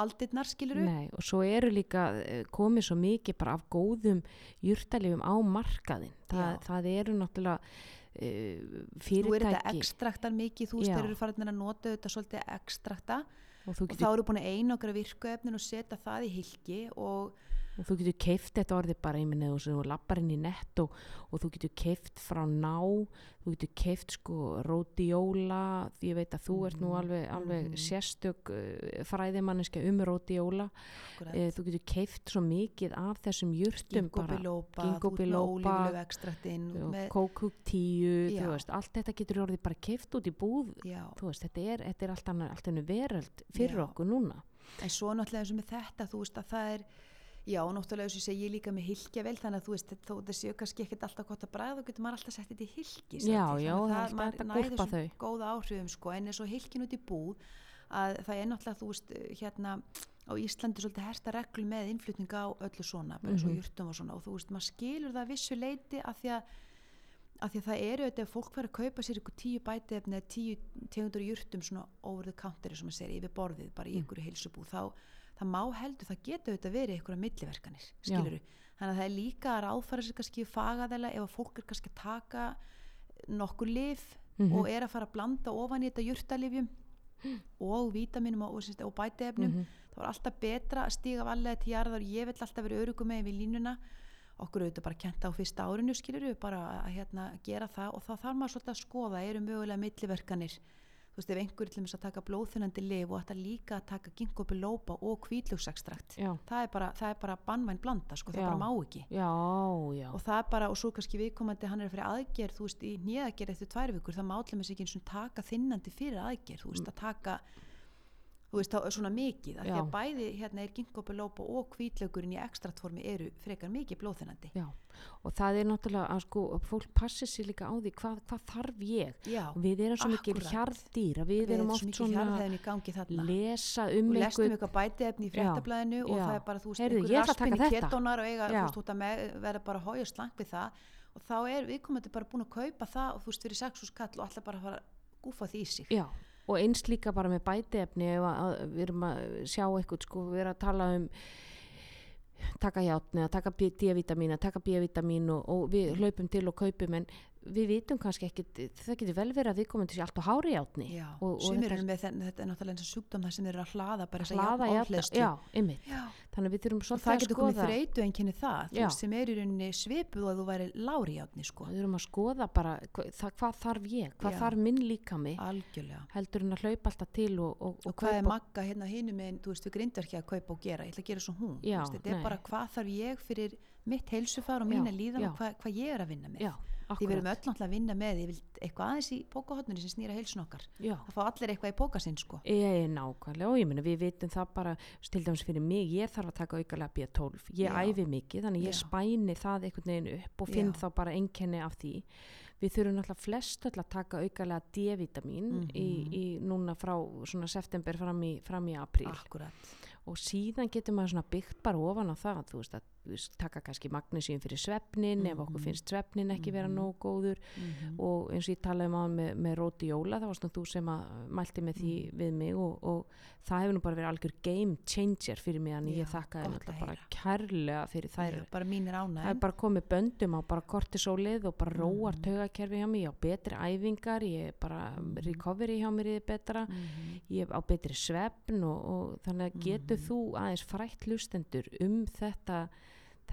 aldirnar, skiluru. Nei, og svo eru líka eh, komið svo mikið bara af góðum jurtalifum á markaðin Þa, Já. það eru náttúrulega uh, Nú er þetta fyrirtæki ekstraktar mikið, þú veist, Já. þeir eru farin að nota þetta svolítið ekstrakta og og þá eru búin að einokra virkuefnin og setja það í hilki og, og þú getur keift þetta orðið bara ég minna þú lappar inn í nett og, og þú getur keift frá ná þú getur keift sko rótióla því ég veit að þú ert nú Mhm, alveg, alveg mhm. sérstök uh, fræðimanniska um rótióla e, þú getur keift svo mikið af þessum ekstraktinn með, kókúk tíu veist, allt þetta getur orðið bara keift út í búð. Veist, þetta er, þetta er allt annað allt hennu veröld fyrir Já. okkur núna. En svo náttúrulega og með þetta þú veist að það er já, náttúrulega eins og ég líka með hilkja vel þannig að þú veist, þó það séu kannski ekkert alltaf gott að bræða þá getur maður alltaf sett þetta í hilki Já, já, það er alltaf að þessum þau. góða áhrifum sko, en eins og hilkin út í búð að það er náttúrulega þú veist hérna á Íslandi svolítið hersta reglu með innflutninga á öllu svona bara eins og Mhm. jurtum og svona og þú veist maður skilur það að vissu leiti að því að að því að það eru þetta ef fólk fær að kaupa sér ykkur tíu bætefni eða tíu tegundur jurtum svona over the counter sem maður segir yfir borðið bara í Mm. ykkur heilsubú þá það má heldur, það getur auðvitað verið ykkur milliverkanir, skilur þannig að það er líka að ráðfæra sér kannski fagaðela ef að fólk er kannski að taka nokkur lif Mhm. og er að fara að blanda ofan í þetta jurtalifjum og vítaminum og, og, og bætefnum Mhm. það var alltaf betra að stíga valega til jarðar ég vil alltaf vera örugum með við línuna okkur auðvitað bara kenta á fyrsta árinu skilur við bara að hérna, gera það og þá þarf maður svolítið að skoða eru mögulega milliverkanir þú veist ef einhverjum til þess að taka blóðþunandi lif og ætla líka að taka ginkgobilóba og kvítlugsekstrakt já, það er bara, það er bara bannvæn blanda sko, það bara má ekki. Já, já. Og það er bara, og svo kannski viðkomandi hann er fyrir aðgerð, þú veist, í nýðagerð eftir tvær vikur, það má með sig ekki eins og taka þinnandi fyrir aðgerð, þú veist, að taka þú veist, þá er svona mikið því að bæði hérna er ginkgobilóba og kvítlögurinn í ekstraktformi eru frekar mikið blóðþinnandi Já, og það er náttúrulega að sko, að fólk passi sér líka á því hvað, hvað þarf ég? Já, og við erum svo mikil Akkúrat. hjarðdýr að við, við erum erum oft mikið svona í þarna. lesa og um lestum einhver eitthvað bætiefni í fréttablaðinu og það er bara, þú veist, Heyrðu, einhver ég ætla að taka raspinni þetta. ketónar og eiga, þú veist, að með, verða bara hója slank við það. Og þá er viðkomandi bara búin að kaupa það og þú veist, fyrir sex og skall og alltaf bara að fara að gúfa því í sig. Já, og eins líka bara með að við erum að sjá eitthvað sko, við erum að tala um taka játni, að taka B- D-vitamin að taka B-vitamin og, og við hlaupum til og kaupum en við vitum kannski ekki það getur vel verið að við komum til sér allt á hári og, og sumir eru með þenn, þetta er náttúrulega eins og sjúkdóm það sem eru að hlaða bara þess að játni já, ymmið þannig að við þurfum og svolítið það að getur komið skoða þreytu enginni það þú Já. sem er í rauninni svipuð og að þú væri lári játni sko. við þurfum að skoða bara hva, það, hvað þarf ég, hvað Já. þarf minn líkami algjörlega. heldur en að hlaupa alltaf til og, og, og hvað er magga hérna hinu með þú veist við grindverki að kaupa og gera? Ég ætla að mitt heilsufar og Já, mína líðan og hvað, hvað ég er að vinna með? Já, því við erum akkurat, öll náttúrulega að vinna með eitthvað aðeins í pókahotnunni sem snýra heilsun okkar. Já. Það fá allir eitthvað í póka sinn sko. Ég nákvæmlega. Og ég meina við vitum það bara til dæmis fyrir mig, ég þarf að taka aukalega B12, ég Já. æfi mikið þannig ég Já. spæni það einhvern veginn upp og finn þá bara einkenni af því. Við þurfum náttúrulega flest öll að taka aukalega D-vitamin í, Mhm. í núna frá svona september fram í, fram í apríl. Akkurat. Og síðan getur maður svona byggt bara ofan á það þú veist að taka kannski magnísíum fyrir svefnin ef okkur Mhm. finnst svefnin ekki vera Mhm. nóg góður mm og eins og ég talaði um á með, með Róti Jóla, það var svona þú sem mælti með því Mm. við mig og, og það hefur nú bara verið algjör game changer fyrir mig, en ég þakkaði náttúrulega bara kærlega fyrir þær Já, bara það er bara komið böndum á bara kortisólið og bara róar Mhm. taugakerfi hjá mig, ég á betri æfingar ég er bara Mhm. recovery hjá mér er betra ég á betri svefn og, og þannig að getur Mhm. þú aðeins frætt hlustendur um þetta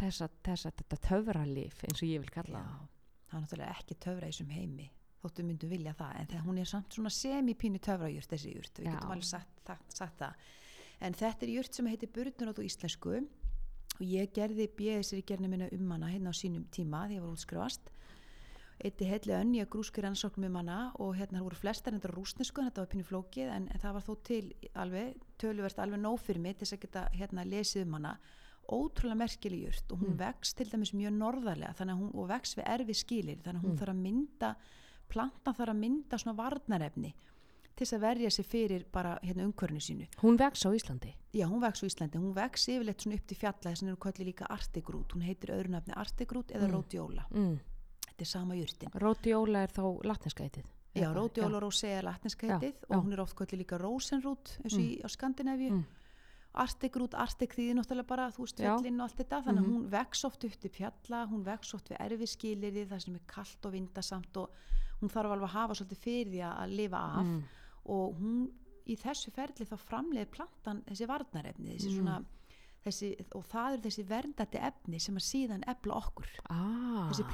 þessa, þessa, þetta töfralif eins og ég vil kalla Já, það. er náttúrulega ekki töfra í þessum heimi þóttu myndu vilja það en það, hún er samt svona semi-pínu töfrajurt þessi jurt, við Já. getum alveg sagt, sagt, sagt það. En þetta er jurt sem heitir Burnurótt og íslensku og ég gerði bjöðisir í gerni minna um hana hérna á sínum tíma því ég var útskrifast. Eitti heitli önni að grúskir rannsóknum um hana og hérna voru flestar þetta rúsnesku þetta var pínu flókið en, en það var þó til alveg, töluvert alveg nóg fyrir mig til þess að geta hérna lesið um hana ótrúlega merkileg jurt og hún Mm. vex til dæmis mjög norðarlega hún og vex við erfi skilir þannig að hún Mm. þarf að mynda plantan þarf að mynda svona varnarefni til þess að verja sig fyrir bara hérna umkörnu sínu hún vex á Íslandi já hún vex á Íslandi, hún vex yfirleitt svona upp til fjalla þess að eru kallið líka artigrút hún heitir öðru nafni artigrút eða Mm. rótjóla mm. þetta er sama jurtin Rótióla er þá latneska eitið já, rótjóla og rósea er heitið já. og hún er oft kallið líka rósenrút eins og Mm. í Skandinavíu Mm. Artegrút, Artek þýðir náttúrulega bara þú veist fjallinn og allt þetta þannig að Mhm. hún vex oft upp til fjalla hún vex oft við erfiskilirði það sem er kallt og vindasamt og hún þarf alveg að hafa svolítið fyrir því að lifa af mm. og hún í þessu ferli þá framleiði plantan þessi varnarefni þessi Mm. svona þessi, og það eru þessi verndandi efni sem að síðan efla okkur. Ah, þessi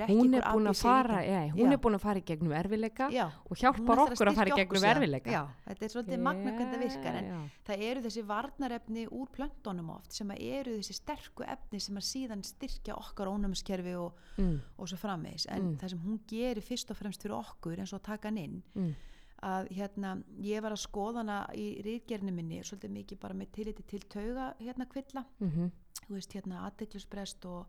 er ekki hún er búin að fara ja, hún Já. er búin að fara í gegnum erfileika Já, og hjálpar okkur að fara í gegnum erfileika Já, þetta er svolítið magna hvernig það virkar en það eru þessi varnarefni úr plöntunum oft sem að eru þessi sterku efni sem að síðan styrkja okkar ónumiskerfi og, mm, og svo framvegis. En Mm. það sem hún gerir fyrst og fremst fyrir okkur og að taka hann inn mm, að hérna, ég var að skoða hana í ríðgerni minni svolítið mikið bara með tilliti til tauga hérna kvilla, mm þú veist hérna aðdeglusbrest og,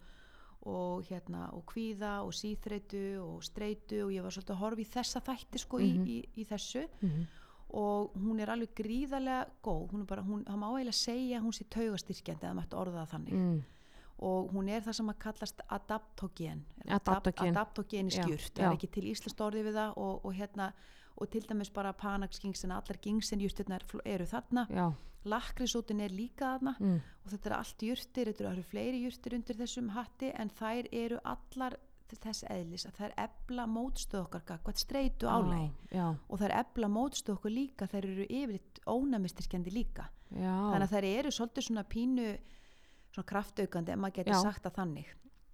og hérna og kvíða og síþreitu og streitu og ég var svolítið að horfa í þessa þætti sko Mhm. í, í, í þessu. Mm, og hún er alveg gríðarlega góð, hún er bara, hún, það má eiginlega segja hún sé taugastyrkjandi eða mætti orða það þannig. Mm, og hún er það sem að kallast adaptogen Adaptogen. adaptogen í Já, skjurt, það er ekki til íslenskt orði við það og, og hérna og til dæmis bara Panax gingsin, allar gingsin jurtirnar fl- eru þarna, lakrisótin er líka þarna. Mm, og þetta er allt jurtir, þetta eru- fleiri jurtir undir þessum hatti en þær eru allar þess eðlis að þær ebla mótstöð okkar gagvat streitu álæg já, og þær ebla mótstöð okkur líka þær eru yfirleitt ónæmistirkjandi líka. Já, þannig að þær eru svolítið svona pínu svona kraftaukandi, ef maður getur sagt það þannig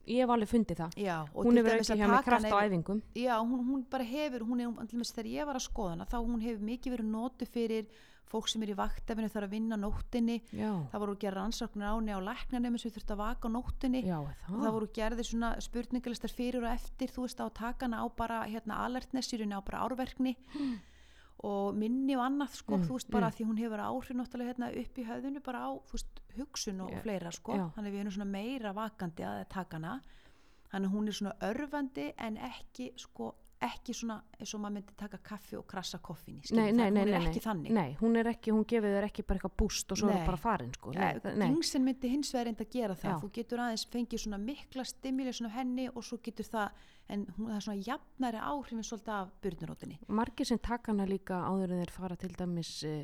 ég hef alveg fundið það. Já, hún hefur ekki hjá taka kraft á æfingum. Já, hún, hún bara hefur, hún er þegar ég var að skoða hana, þá hún hefur mikið verið notu fyrir fólk sem er í vaktafinu þarf að vinna nóttinni, já, það voru gerð rannsóknir áni á læknarnefnum sem þurfti að vaka á nóttinni já, það það? voru gerðir svona spurningalistar fyrir og eftir, þú veist, á takana á bara hérna alertnessirunni á bara árverkni og minni og annað sko, Mm, þú veist, bara mm. því hún hefur áhrif náttúrulega hérna upp í höfðinu bara á, veist, hugsun og Já, fleira sko, já. þannig við erum svona meira vakandi að takana, þannig að hún er svona örfandi en ekki sko, ekki svona eins og maður myndi taka kaffi og krassa koffin í, nei, nei, nei, hún er nei, ekki þannig nei, hún er ekki, hún gefið þér ekki bara eitthvað búst og svo er Nei. hún bara farin sko. nei, það- nei, Gingsin myndi hins vegar reynda að gera það Já. þú getur aðeins fengið svona mikla stimulation af henni og svo getur það en hún, það er svona jafnari áhrifin svolítið af byrnurótinni margir sem taka hana líka áður en þeir fara til dæmis uh,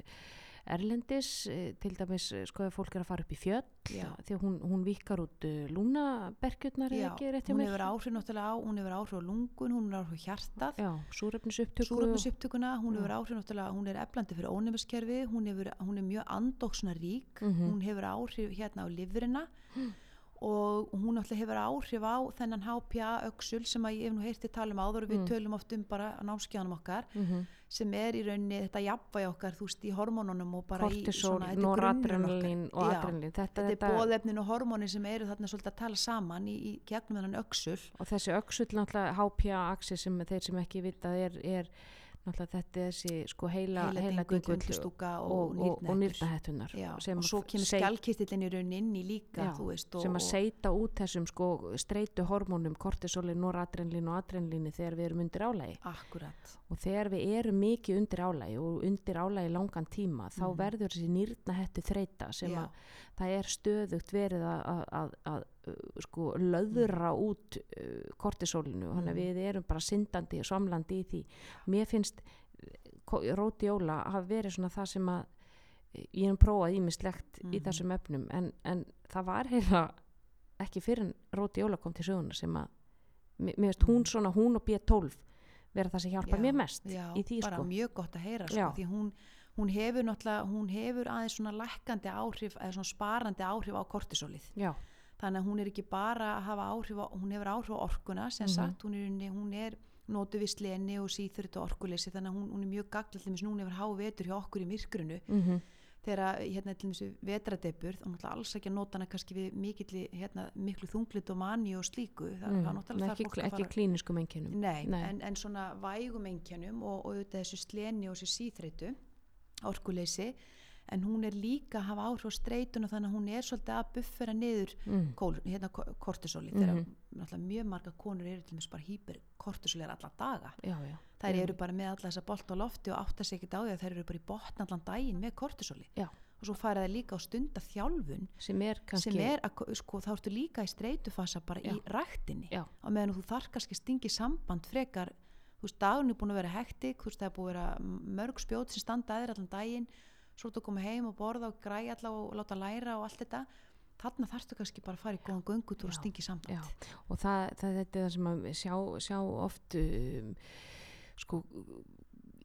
erlendis, uh, til dæmis uh, sko ef fólk er að fara upp í fjöll Já. því að hún, hún vikar út lúnabergjurnar eða ekki rétt hjá hún mér hefur áhrif náttúrulega á hún hefur áhrif á lungun, hún hefur áhrif á hjartað já, súröfnisupptökuna, hún Já. hefur áhrif náttúrulega hún er eflandi fyrir ónefniskerfi hún, hún er mjög andóksna rík Mhm. hún hefur áhrif hérna á livrina og hún náttúrulega hefur áhrif á þennan HPA öxul sem að ég hef nú heyrti tala um áður og við Mm. tölum oft um bara námskjáðanum okkar mm sem er í rauninni þetta jafnvægi okkar þú veist í hormónunum og bara í kortisol, svona, þetta grunnurinn okkar. noradrenalín og adrenalín þetta, þetta er bóðefnin og hormónin sem eru þarna svolítið að tala saman í, í gegnum þennan öxul og þessi öxull náttúrulega HPA-axi sem þeir sem ekki vitað er, er náttúrulega þetta er þessi sko heila, heila hundlustúka og, og, og, og nýrnahettunar og svo kemur skjálkistillin í rauninni líka Já, veist, og, sem að og- seita út þessum sko streitu hormónum, kortisoli, noradrenalín og adrenalíni þegar við erum undir álægi akkurat og þegar við erum mikið undir álægi og undir álægi langan tíma þá Mhm. verður þessi nýrnahettu þreita sem Já. að það er stöðugt verið að, að, að, að uh, sko löðra út uh, kortisólinu þannig að Mhm. við erum bara syndandi og svamlandi í því mér finnst róti jóla hafa verið svona það sem að eh, ég hef prófað ímislegt í Mhm. þessum efnum en, en það var heila ekki fyrir en róti jóla kom til söguna sem að mér finnst hún Mhm. svona hún og B12 vera það sem hjálpar Já, mér mest já, í því bara sko mjög gott að heyra Já. sko, því hún, hún hefur náttúrulega hún hefur aðeins svona lækkandi áhrif eða svona sparandi áhrif á kortisólið. Já, þannig að hún er ekki bara að hafa áhrif á, hún hefur áhrif á orkuna sem Mhm. sagt, hún er, hún er nótu við sleni og síþurrt og orkuleysi þannig að hún, hún er mjög gaglið til hún hefur há vetur hjá okkur í myrkrunu mm þegar hérna til þessu vetradebur þá náttúrulega alls ekki að nota hana kannski við mikilli, hérna, miklu þunglit og mani og slíku. Það, mm, það náttúrulega þarf ekki, að ekki klíniskum Nei, Nei. En, en svona vægum einkennum og, og auðvitað þessu sleni og þessu síþreitu orkuleysi en hún er líka að hafa áhrif á streituna þannig að hún er svolítið að buffera niður mm, kól, hérna ko- kortisoli Mhm. þegar náttúrulega mjög marga konur eru til þess bara hyperkortisolir alla daga. Já, já, þær eru bara með alla þessa bolt á lofti og átta sig ekkert á því að þær eru bara í botn allan daginn með kortisoli Já. og svo fara þær líka á stunda þjálfun sem er kannski sem er að, ko- sko, þá ertu líka í streitufasa bara í Já. á meðan þú þarf kannski stingi samband frekar þú veist, dagurinn er búin að vera hektik þú veist, það er búin að vera mörg spjót sem standa aðeir allan daginn, svo ertu að koma heim og borða og græja alla og láta læra og allt þetta. Þarna þarftu kannski bara að fara í góðan göngutúr og stingi samband. Já, og það, það þetta er það sem að sjá, sjá oft um, sko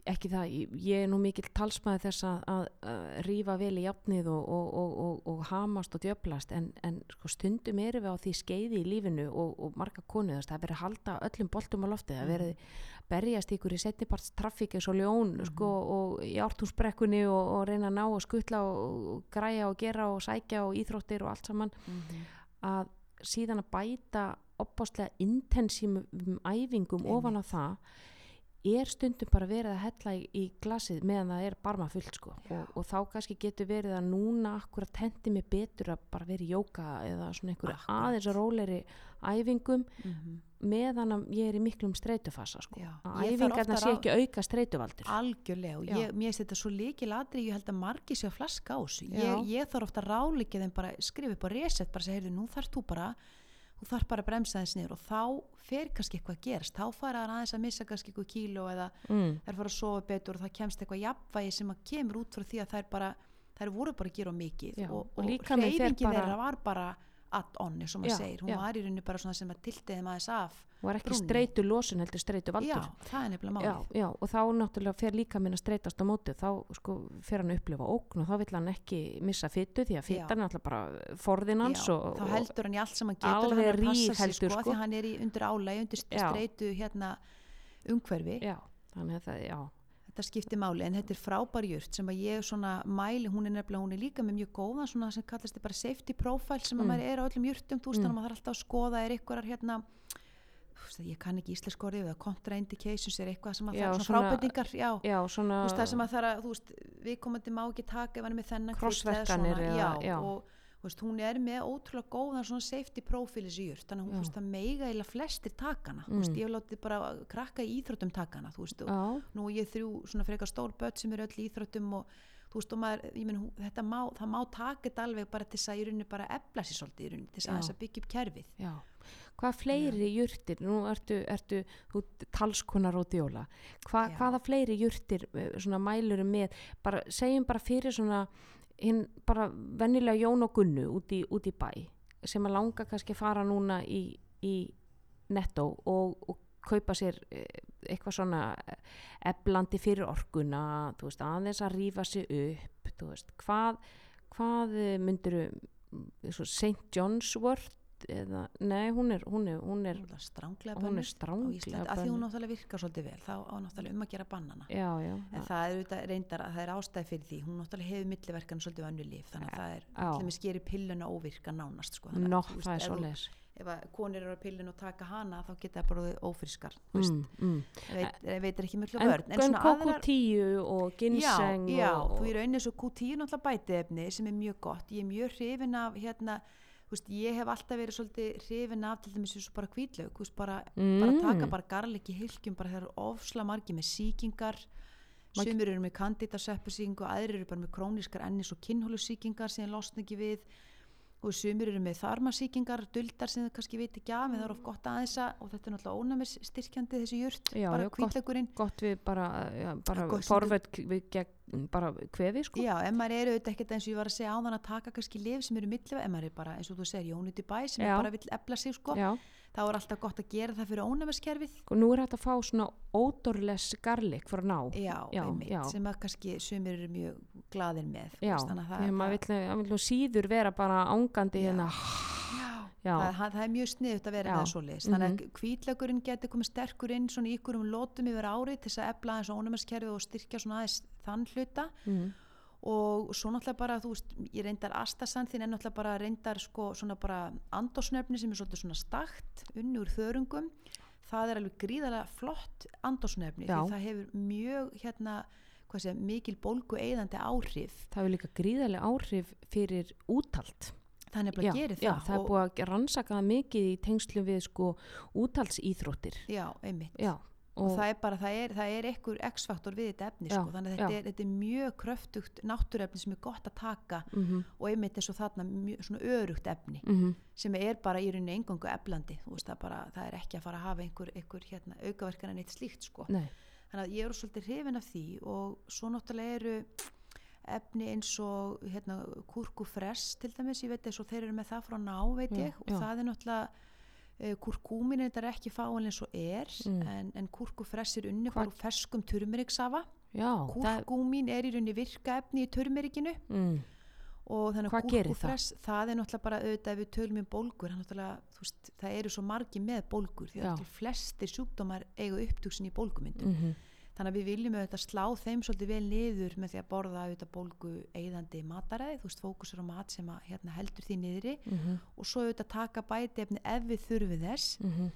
ekki það, ég, er nú mikill talsmaði þess að, að, að rífa vel í jafnið og, og, og, og, hamast og djöblast en, en sko, stundum erum við á því skeiði í lífinu og marga konu þess að verið að halda öllum boltum á loftið, það verið berjast ykkur í setniparts trafík eins og ljón Mhm. sko, og í ártúnsbrekkunni og, og reyna að ná og skutla og, og græja og gera og sækja og íþróttir og allt saman Mhm. að síðan að bæta opbáslega intensímum æfingum Einmitt. ofan á það er stundum bara verið að hella í, í glasið meðan það er barma fullt sko og, og þá kannski getur verið að núna akkurat hendi mig betur að bara vera í jóka eða svona einhverju aðeins róleri æfingum Mhm. Meðan ég er í miklum streitufasa sko. Að æfingarna sé ekki auka streituvaldur algjörlega og ég, mér finnst þetta svo líkil aðri ég held að margi sér að flaska á þessu Já. ég, ég þarf ofta að ráleika þeim bara skrifa upp á reset bara segja, heyrðu, nú þarf þú bara þú þarf bara að bremsa þess niður og þá fer kannski eitthvað að gerast, þá fara það aðeins að missa kannski eitthvað kíló eða mm. þær fara að sofa betur og það kemst eitthvað jafnvægi sem að kemur út frá því að þær bara þær voru bara að gera mikið Já, og, og og bara- þeirra var bara add-on eins og maður Já, segir, hún já. var í rauninni bara svona sem að tiltið þeim aðeins af og er ekki brúnni. streitu losun heldur streitu já, valdur það er nefnilega já, málið já, og þá náttúrulega fer líka minn að streitast á móti þá sko, fer hann að upplifa ógn og þá vill hann ekki missa fytu því að Já. fytan er náttúrulega bara forðin hans Já, og, þá heldur hann í allt sem hann getur alveg sig, rígheldur, sko, sko. því hann er í undir álægi, undir Já. streitu hérna umhverfi, já, þannig að það, já þetta skiptir máli en þetta er frábær jurt sem að ég svona mæli, hún er nefnilega, hún er líka með mjög góðan svona sem kallast þið bara safety profile sem Mm. að maður er á öllum jurtum, þú veist Mm. þannig að maður þarf alltaf að skoða er eitthvað hérna veist, ég kann ekki íslensk orðið eða contraindications er eitthvað sem að Já, það er svona frábendingar, já já, svona þú veist, það sem að það er að, þú veist, viðkomandi má ekki taka ef hann er með þennan svona, eða- já, já. og veist, hún er með ótrúlega góðan svona safety profile þessi jurt, þannig að hún, veist, meiga eða flestir takana, Mm. veist, ég hef látið bara krakka í íþróttum takana, þú veist, nú ég þrjú svona frekar stór börn sem eru öll í íþróttum og þú veist, og maður, ég menn, þetta má, það má taka þetta alveg bara til þess að í rauninni bara efla sér svolítið í rauninni, til þess að byggja upp kerfið. já. Hvað fleiri jurtir, nú ertu, ertu þú ert talskonar og djóla. Hva, hvaða fleiri jurtir eh, svona mælurum með, bara segjum bara fyrir svona hinn bara vennilega Jón og Gunnu út í, út í bæ sem að langa kannski að fara núna í, í netto og, og kaupa sér eh, eitthvað svona eblandi fyrir orkuna veist, aðeins að rífa sig upp veist, hvað hvað myndir St. John's Wort eða, nei, hún er hún er, hún er, Hún er stránglega hún er bönnuð á Íslandi, að því hún náttúrulega virkar svolítið vel, þá á náttúrulega um að gera bannana. já, já, En það er auðvitað reyndar að það er ástæði fyrir því, hún náttúrulega hefur milliverkan svolítið vannu líf, þannig að það er, allir með skeri pilluna óvirka nánast, sko. Þannig Nó, að, það er ef svo þú- leis Ef að konir eru á pillinu og taka hana, þá geta það bara veist, mm, mm. veit, ég veitir ekki miklu en, börn. en, en KQ10 og ginseng já, já, og, þú í rauninni svo Q10 náttúrulega bætiefni sem er mjög gott, ég er mjög hrifin af hérna, veist, ég hef alltaf verið svolítið hrifin af til dæmis eins og bara veist, bara, bara Mm. taka bara garlik í hilkjum, bara það eru ofsla margi með síkingar sumir eru með kandidasveppusíkingu aðrir eru bara með krónískar ennis og kinnhólusíkingar sem losna ekki við og sumir eru með þarmasíkingar duldar sem þau kannski veit ekki af en það er of gott aðeins að og þetta er náttúrulega ónæmis styrkjandi þessi jurt, Já, bara já, gott. við bara, já, bara forveit við gegn bara kvefi sko. Já, ef maður er auðvitað ekkert eins og ég var að segja áðan að taka kannski lif sem eru millið, ef maður er bara eins og þú segir Jóniti Bæ sem bara vill efla sig sko, já, þá er alltaf gott að gera það fyrir ónæmiskerfið. Og nú er hægt að fá svona ódorles garlik frá ná Já, Já, einmitt, já. sem að kannski sumir eru mjög glaðir með já, þannig að maður vill nú síður vera bara ángandi hérna. Það, það, er mjög sniðut að vera Já. með það svoleiðis. Þannig Mhm. að hvítlökurinn getur komið sterkur inn svona í ykkur um lótum yfir árið til þess að efla eins og ónæmiskerfið og styrkja svona aðeins þann hluta. Mm, og svo náttúrulega bara þú veist, ég reyndar astasanþin en náttúrulega bara reyndar sko svona bara andosnefni sem er svolítið svona stakt unni úr þörungum. Það er alveg gríðarlega flott andosnefni Já. því það hefur mjög hérna sé, mikil bólgu eðandi áhrif. Það er líka gríðarlega áhrif fyrir útalt það er nefnilega að gera það já, það er búið að rannsaka mikið í tengslu við sko útalsýþróttir já, einmitt. Já, og, það er bara, það er, það er ekkur x-faktor við þetta efni Já, sko, þannig að þetta já. er, þetta er mjög kröftugt náttúrefni sem er gott að taka mm og einmitt eins og þarna mjög svona örugt efni -hmm. sem er bara í rauninni engangu eflandi veist það bara, það er ekki að fara að hafa einhver, einhver hérna, aukaverkan en eitt slíkt sko nei, þannig að ég er svolítið hrifin af því og svo náttúrulega eru efni eins og hérna, kurkufress til dæmis, ég veit eins og þeir eru með það frá ná veit Já, ég og já. það er náttúrulega kurkúmin þetta er ekki fáin eins og er Mm. en, en kurkufress er unni bara ferskum turmeriksafa kúrkúmin er í rauninni virka efni í törmerikinu mm, og þannig Hvað gerir það? það er náttúrulega bara auðvitað ef við tölum um bólgur, veist, það eru svo margi með bólgur því að flestir sjúkdómar eiga upptöksin í bólgumyndum mm þannig að við viljum auðvitað slá þeim svolítið vel niður með því að borða auðvitað bólgu eigðandi mataræði, þú veist, fókusur á mat sem að hérna, heldur því niðri. Mhm, og svo auðvitað taka bæti efni ef við þurfum þess. Mhm,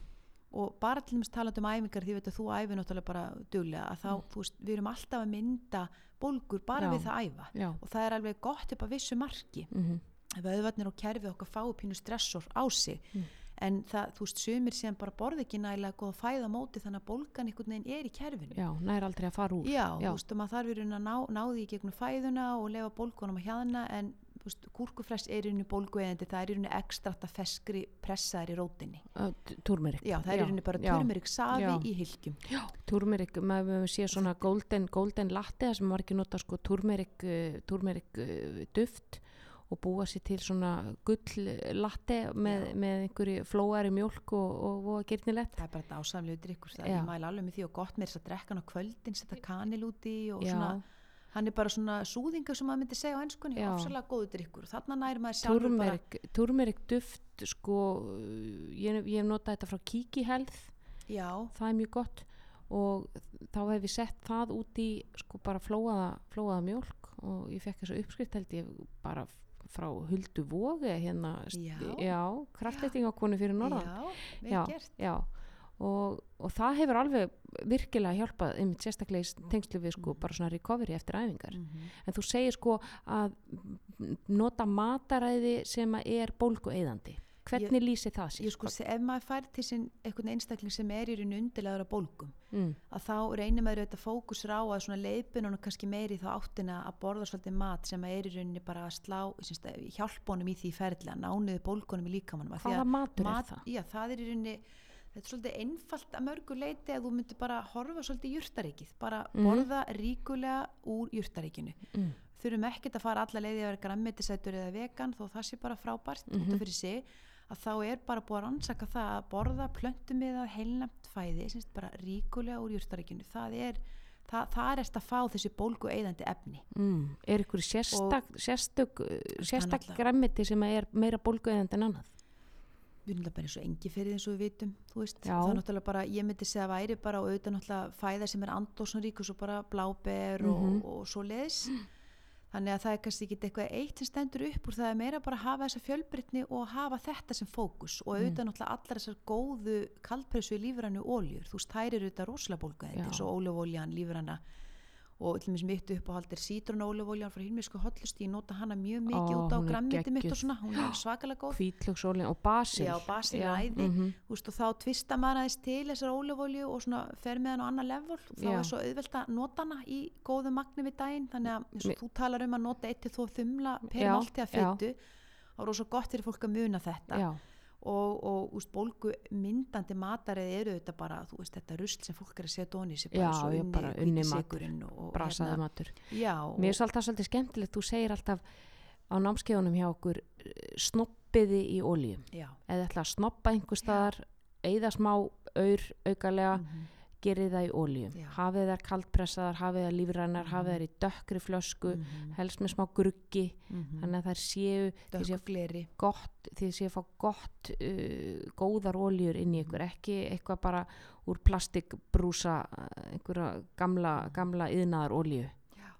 og bara til dæmis talandi um æfingar því veit þú æfi náttúrulega bara duglega að þá, þú veist, við erum alltaf að mynda bólgur bara Já. við það að æfa. Já, og það er alveg gott upp að vissu marki. Mhm, ef auðvarnir og kerfið okkar fái pínu stressor á sig Mm. En það, þú veist, sumir sem bara borða ekki nægilega góð fæða móti þannig að bólgan einhvern veginn er í kerfinu. Já, nær aldrei að fara úr. Já, Já. þú veist, maður þarf í rauninni að ná, ná því gegnum fæðuna og lefa bólgunum að hjaðna en kúrkufress er í rauninni bólgueðandi það er í rauninni ekstrata feskri pressaðar í rótinni. Túrmerik Já, það er í rauninni bara já, turmerik safi Já. í hylgjum Túrmerik, maður sé svona golden, golden latte sem margir nota sko túrmerik, uh, túrmerik uh, duft og búa sér til svona gull latte með, með einhverju flóari mjólk og, og, og gyrnilegt það er bara dásamlegu drikkur það Já. ég mæla alveg með því og gott með þess að drekka hann á kvöldin setja kanil úti og Já, svona hann er bara svona súðinga sem maður myndi segja á ennskunni, ofsalega góðu drikkur og þarna næri maður sjálfur bara túrmerik duft sko, ég, ég hef notað þetta frá Kiki Health. Já, það er mjög gott. Og þá hef ég sett það út í sko bara flóaða, flóaða mjólk og ég fekk þessa uppskrift held ég bara frá Huldu Vóge hérna, Já. já kraftleitingakonu fyrir norðan já, já. Og, og það hefur alveg virkilega hjálpað einmitt sérstaklega í tengslu við sko bara svona recovery eftir æfingar Mhm. en þú segir sko að nota mataræði sem að er bólgu eðandi hvernig lýsir það sér ég sko, ef maður fær til sín einhvern einstakling sem er í raun undirlegaður á bólgum mm, að þá reynir maður auðvitað fókusur á að svona leiðbunum kannski meiri þá áttina að borða svolítið mat sem er í rauninni bara að slá semst, hjálpunum í því ferðlega, nánuðu bólgunum í líkamannum hvaða að matur mat, er það? já, það er í rauninni þetta er svolítið einfalt að mörgu leiti að þú myndir bara horfa svolítið í jurtaríkið bara Mhm. borða ríkulega úr jurtaríkinu Mm, þurfum ekkert að fara alla leiði að vera grammetisætur eða vegan þó það sé bara frábært út Mhm. af fyrir sig að þá er bara búið að rannsaka það að borða plöntumiðað heilnæmt fæði semst bara ríkulega úr jurtaríkinu. Það er, það, það er eftir að fá þessi bólgu eigðandi efni. Mm, er ykkur sérstök, sérstök náttúrulega- græmiti sem að er meira bólgu eðandi en annað? Við erum náttúrulega bara eins og engi fyrir eins og við vitum það er náttúrulega bara, ég myndi segja að væri bara og auðvitað náttúrulega fæða sem er andósnarík og bara bláber Mhm. og, og svo leðis þannig að það er kannski ekki eitthvað eitt sem stendur upp úr það er meira bara að hafa þessa fjölbreytni og hafa þetta sem fókus. Og auðvitað náttúrulega allar þessar góðu kaldpressu í lífrannu óljur, þú eru þetta rosalega bólga Já. eins og ólefóljan, lífranna og til dæmis mitt uppáhald er sítrunólefóljan frá hýrmisku hotlusti, ég nota hana mjög mikið Ó, út á grammiti mitt og svona, hún er svakalega góð hvítlöksólin og basil Já, basil Já, æði. mhm. Þú veist, og þá tvista maður aðeins til þessar ólefólju og svona fer með hann á annar level þá Já. er svo auðvelt að nota hana í góðu magni við daginn þannig að eins og þú talar um að nota eitt til þó þumla per já. fytu þá er rosa gott fyrir fólk að muna þetta Já, og, og úst, bólgu myndandi matarið eru þetta bara þú veist, þetta rusl sem fólk er að setja onni sér bara já, unni, bara unni mat. hvítisykurinn og, og brasaði matur. Já, Mér er alltaf svolítið skemmtilegt, þú segir alltaf á námskeiðunum hjá okkur snoppiði í ólíum eða ætla að snoppa einhver staðar eða smá aur aukalega mhm, gerið það í ólíum Já. hafið þær kaldpressaðar, hafið þær lífrænar Mhm. hafið þær í dökkri flösku mhm, helst með smá gruggi mhm. þannig að þær séu því sé dökku fleri gott, því sé að fá gott uh, góðar óljur inn í Mhm. ykkur ekki eitthvað bara úr plastikbrúsa uh, einhverja gamla, gamla yðnaðar ólju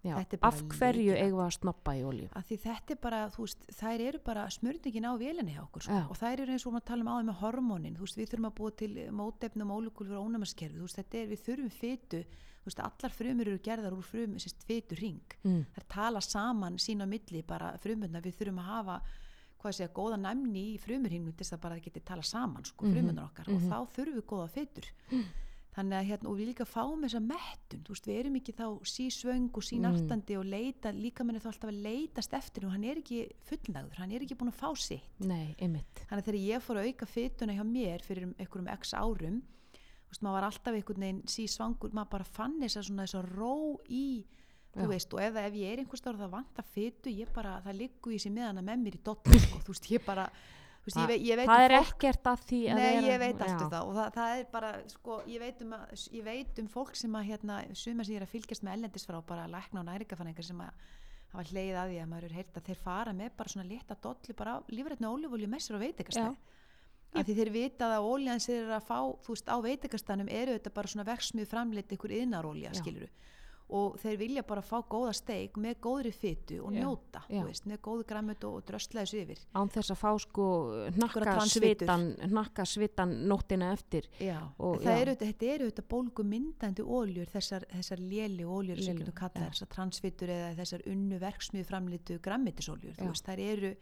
Já. Af hverju eigum við að snoppa í að því þetta er bara, þú veist, þær eru bara smörningin á vélinni hjá okkur sko. Og þær eru eins og maður tala um áður með hormónin veist, við þurfum að búa til mótefnum ólíkul fyrir ónæmaskerfi, þetta er, við þurfum fytu, veist, allar frumur eru gerðar úr frum, fytu ring mm. þær tala saman sín á milli bara frumurna, við þurfum að hafa hvað segja, góða næmni í frumurhimnu til þess að bara það geti tala saman, sko, Mhm, frumurnar okkar mhm. og þá þurfum við góða fytur þannig að hérna, og við líka fáum þessa mettun, þú veist, við erum ekki þá sísvöng og sínartandi og leita líka minni þá alltaf að leitast eftir og hann er ekki fullnægður, hann er ekki búin að fá sitt. Nei, einmitt. Þannig að þegar ég fór að auka fytuna hjá mér fyrir um einhverjum x árum þú veist, maður var alltaf einhvern veginn sísvangur, maður bara fann þess að svona þess að ró í þú veist, og ef, ef ég er einhvers stáður það vantar fytu, ég bara, það liggur í sér með hana með mér í dotta, sko, þú veist, ég bara veist, Það- ég, ég veit það um er fólk ekkert að því að Nei, ég veit allt já. um það og það, það er bara, sko, ég veit um, að, ég veit um fólk sem að, hérna, suma sem ég er að fylgjast með ellendis frá, bara lækna og næringafanningar sem að hafa hleið að því að maður er heyrt að þeir fara með bara svona létta dollu bara lífrætni ólífólju með sér á veitingastæð. Af því þeir vita að óljan sem þeir eru að fá, þú veist, á veitingastanum eru þetta bara svona verksmið framleitt ykkur yðnarólja, Já. skiluru. Og þeir vilja bara fá góða steik með góðri fytu og Já. njóta, Já. þú veist, með góðu græmut og, og dröstla þessu yfir. án þess að fá sko svitan nóttina eftir Já, Og- það já. eru, þetta- þetta eru þetta bólgu myndandi óljur, þessar, þessar léli óljur sem Lélu, getur kallað, já. þessar transfitur eða þessar unnu verksmiðu framlitu Já. veist, þær eru,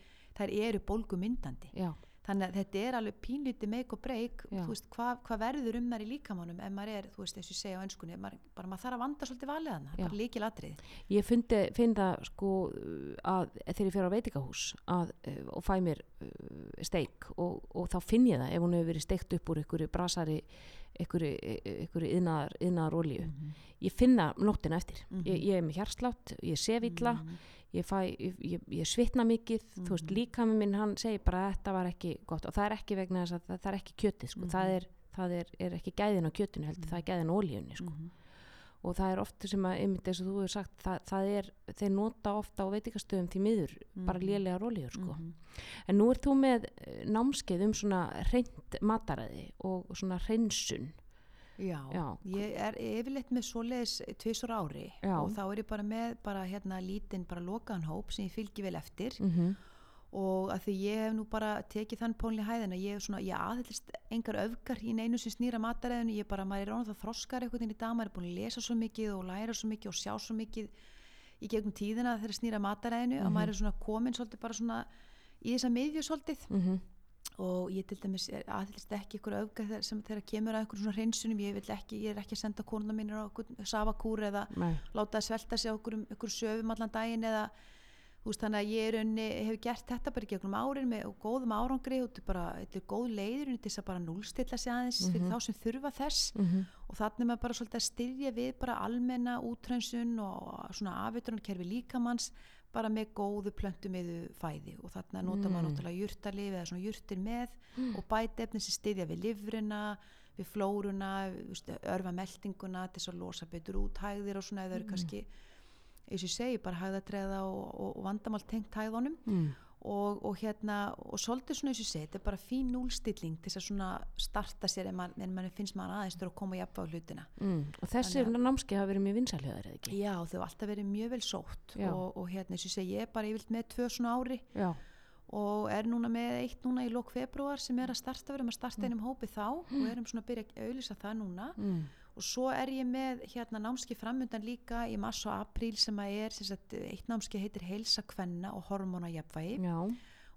eru bólgu myndandi. já, Þannig að þetta er alveg pínlítið make og break, veist, hvað hva verður um þær í líkamánum ef maður er, þú veist, ég segja á önskunni, maður, bara maður þarf að vanda svolítið valið hana, bara líkil atrið. ég fyndi, finn það sko að þegar ég fer á veitingahús að, eh, og fæ mér uh, steik og, og þá finn ég það ef hún hefur verið steikt upp úr einhverju brasari einhverju, yðnaðar, yðnaðar olíu Mhm. ég finna nóttina eftir Mhm. ég, ég er með hjarslátt, ég sef illa Mhm. Ég, fæ, ég, ég, svitna mikið þú veist, Mhm. líka með minn hann segir bara að þetta var ekki gott og það er ekki vegna þess að það, það er ekki kjötið sko. Mhm. það, er, það er, er ekki gæðin á kjötinu heldur, það er gæðin á olíunni sko. Mhm. og það er oft sem að, einmitt eins og þú hefur sagt það, það er, þeir nota ofta á veitingastöðum til miður, bara Mhm. lélegar olíur sko. Mhm. en nú ert þú með námskeið um svona reynd mataræði og svona reynsun Já, Já. ég er yfirleitt með svoleiðis tvisur ári Já. og þá er ég bara með bara hérna lítinn bara lokaðan hóp sem ég fylgi vel eftir mm -hmm. og að því ég hef nú bara tekið þann pólni hæðina, ég hef svona, ég aðhyllist engar öfgar í neinu sem snýra mataræðinu, ég bara, maður er ráðan það þroskar eitthvað inn í dag, maður er búin að lesa svo mikið og læra svo mikið og sjá svo mikið í gegnum tíðina þegar snýra mataræðinu að maður er svona komin svolítið bara svona í þessa miðju svolítið og ég til dæmis aðhyllist ekki ykkur þegar, sem þegar kemur að ykkur svona hreinsunum, ég ekki, ég er ekki að senda konuna mínir á ykkur savakúr eða Nei. láta það svelta sig á okkur, okkur söfum allan daginn eða veist þannig að ég unni, hef gert þetta bara í gegnum árin með góðum árangri og þetta er bara, þetta er góð leiður til þess að bara núlstilla sig aðeins fyrir þá sem þurfa þess Mhm. og þannig maður bara svolítið að styrja við bara almenna útrænsun og svona afvitrunarkerfi líkamanns bara með góðu plöntumiðu fæði og þannig að nota maður Mm. náttúrulega jurtalif eða svona jurtir með og bætefni sem styrja við lifrina við flóruna, örfa meldinguna til þess að losa betur út hægðir og svona eða eru kannski eins og ég segi bara hægðatreða og, og, og vandamál tengt hægðunum Mm. Og, og hérna og svolítið svona eins og ég segi, þetta er bara fín núlstilling til þess að svona starta sér en mann, en mann finnst maður aðeins þurfa að koma jafn á hlutina. Mm. og þessi námskeið hafa verið mjög vinsaljöðar eða ekki? Já þau hafa alltaf verið mjög vel sótt og, og hérna eins og ég segi, ég er bara yfirlt með tvö svona ári já, og er núna með eitt núna í lok februar sem er að starta, við erum að starta einum hópi þá og erum svona að byrja að auðlýsa það núna. Mm. Og svo er ég með hérna námski framundan líka í mars og apríl sem að er sem sagt, eitt námski heitir heilsa kvenna og hormónajafvægi já,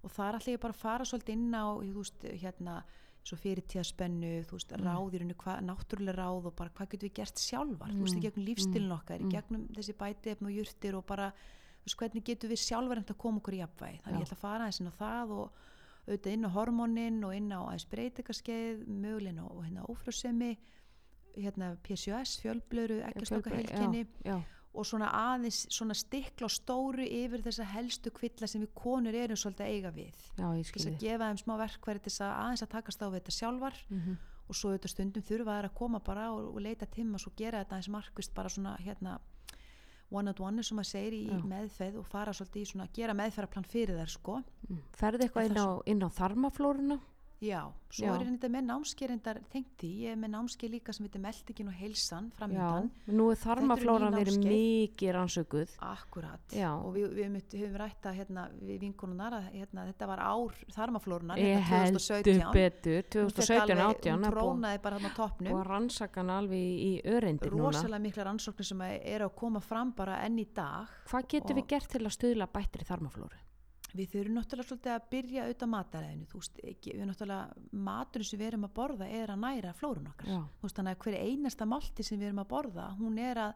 og þar ætla ég bara að fara svolítið inn á veist, hérna svo fyrirtíðaspennu, þú veist, Mm. ráðirinu náttúrulega ráð og bara hvað getum við gert sjálfar, þú veist, í Mm, gegnum lífstilin okkar mm. í gegnum þessi bætiefn og jurtir og bara, þú veist, hvernig getum við sjálfar enda að koma okkur í jafnvægi, þannig Já. ég ætla að fara aðeins inn á það og auðvitað inn á hormónin og inn á aðeins breytingaskeið, mögulegin og hérna ófrjósemi hérna PCOS, fjölblöru, ekkjastokkahelginni og svona aðeins svona stikla og stóru yfir þessa helstu kvilla sem við konur erum svolítið að eiga við. Þess að gefa þeim smá verkværi til þess að aðeins að takast á við þetta sjálfar. Mm -hmm. og svo auðvitað stundum þurfa þær að koma bara og, og leita tíma og gera þetta aðeins markvist bara svona hérna one on one sem maður segir í Já. meðferð og fara svolítið í svona gera meðferðarplan fyrir þær sko. Ferði eitthvað inn á, inn á þarmaflóruna já, svo Já. er þetta með námskerindar tengt því, ég er með námsker líka sem heitir meldingin og heilsan já, framöndan nú er þarmaflóran verið mikið rannsökuð. Akkurat. Já. og við, við höfum rætt að hérna, við vinkonunar að hérna, þetta var ár þarmaflórunar ég hérna, heldur 2017 betur Hún fékk 2017 alveg- átján hún er búið trónaði bara hann á búið toppnum að rannsaka hann alveg í, öreindi núna. Rosalega mikla rannsóknir sem eru að koma fram bara enn í dag. Hvað getum Og- við gert til að stuðla bættri þarmaflóru við þurfum náttúrulega svolítið að byrja auðvitað mataræðinu þú veist, ekki, við náttúrulega maturinn sem við erum að borða er að næra flórun okkar Já. þú veist þannig að hver einasta malti sem við erum að borða hún er að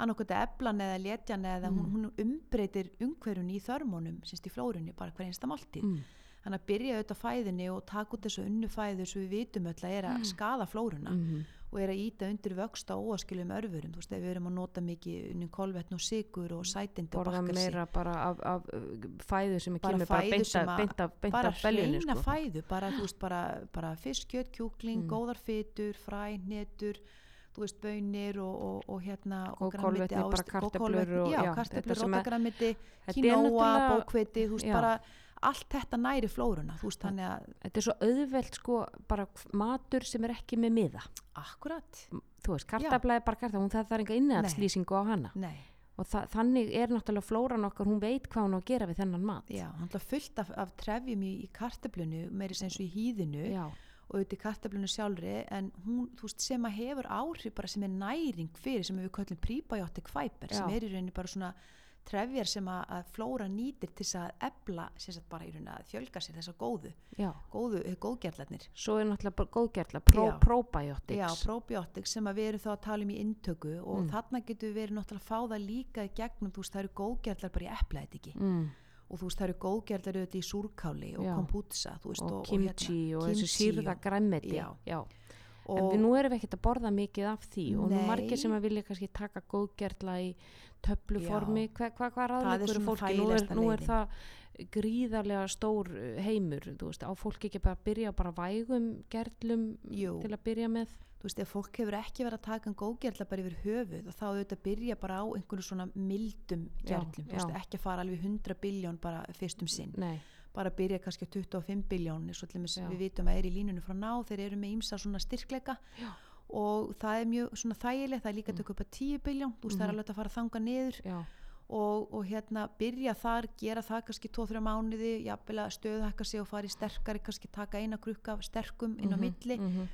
annarkvæmt að eblan eða letjan eða hún, Mm. hún umbreytir umhverjun í þörmónum sínst í flórunni bara hver einasta malti mm. þannig að byrja auðvitað fæðinni og taka út þessu unnu fæðu sem við vitum öll að er að skada flóruna Mm. Og er að íta undir vöxt á óaskilum örfurum, þú veist, ef við erum að nota mikið kolvetn og sigur og sætindi og borða bakkelsi meira bara af, af uh, fæðu sem Bara kemur bara fæðu beint sem af- að- beint af beint bara beljunni hreina sko. fæðu, bara, veist, bara, bara fisk, kjöt, kjúkling, Mm. góðar fytur, fræ, hnetur, þú veist, bönir og, og, og hérna Og kolvetni, bara ávexti- og já, að- rótagræmiti, er kínóa, bókviti, þú veist, Já. bara allt þetta næri flóruna, þú veist, að þetta er svo auðvelt sko bara matur sem er ekki með miða. Akkurat, þú veist, kartabla er bara kartabla hún það þarf enga innæðslýsingu á hana. Nei. Og þa þannig er náttúrulega flóran okkar hún veit hvað hún á að gera við þennan mat. Já, hann er fullt af, af trefjum í, í kartöflunu, meiri sem svo í hýðinu Já, og auðvitað í kartöflunu sjálfri en hún, þú veist, sem að hefur áhrif bara sem er næring fyrir sem við köllum prebiotic fiber sem er í rauninni bara svona trefjar sem að, að flóra nýtir til að ebla, sagt bara í rauninni að fjölga sér þessa góðu, góðu, eh, góðgerlarnir. svo er náttúrulega bara góðgerla pró, probiotics Já, probiotic sem við erum þá að tala um í inntöku og Mm. þarna getur við verið náttúrulega að fá það líka í gegnum, þú veist, það eru góðgerlar bara í eplaðið mm, og þú veist, það eru góðgerlar auðvitað í súrkáli og veist, og, og, kimchi og, þessu kimchi sýrða og- græmmeti Já. Já. og, en við nú erum við ekkert að borða mikið af því og nú margir sem að vilja kannski taka góðgerla í töfluformi hvað hva, hva er svona fólki nú er, nú er það gríðarlega stór uh, heimur veist, á fólki ekki bara að byrja bara vægum gerlum Jú. til að byrja með þú veist, ef fólk hefur ekki verið að taka en góðgerla bara yfir höfuð og þá auðvitað byrja bara á einhverju svona mildum Já, gerlum, þú veist, já. ekki að fara alveg 100 biljón bara fyrst um sinn nei, bara byrja kannski á 25 biljónir svo til dæmis Já. við vitum að er í línunum frá ná þeir eru með ímsa svona styrkleika Já. Og það er mjög svona þægilegt það er líka að tökja upp að 10 biljón þú veist, það er Mhm. alveg að fara að þanga niður og, og hérna byrja þar, gera það kannski 2-3 mánuði, jafnvel að stöðhækka sig og fara í sterkari, kannski taka eina krukka sterkum inn á Mhm, milli. mhm,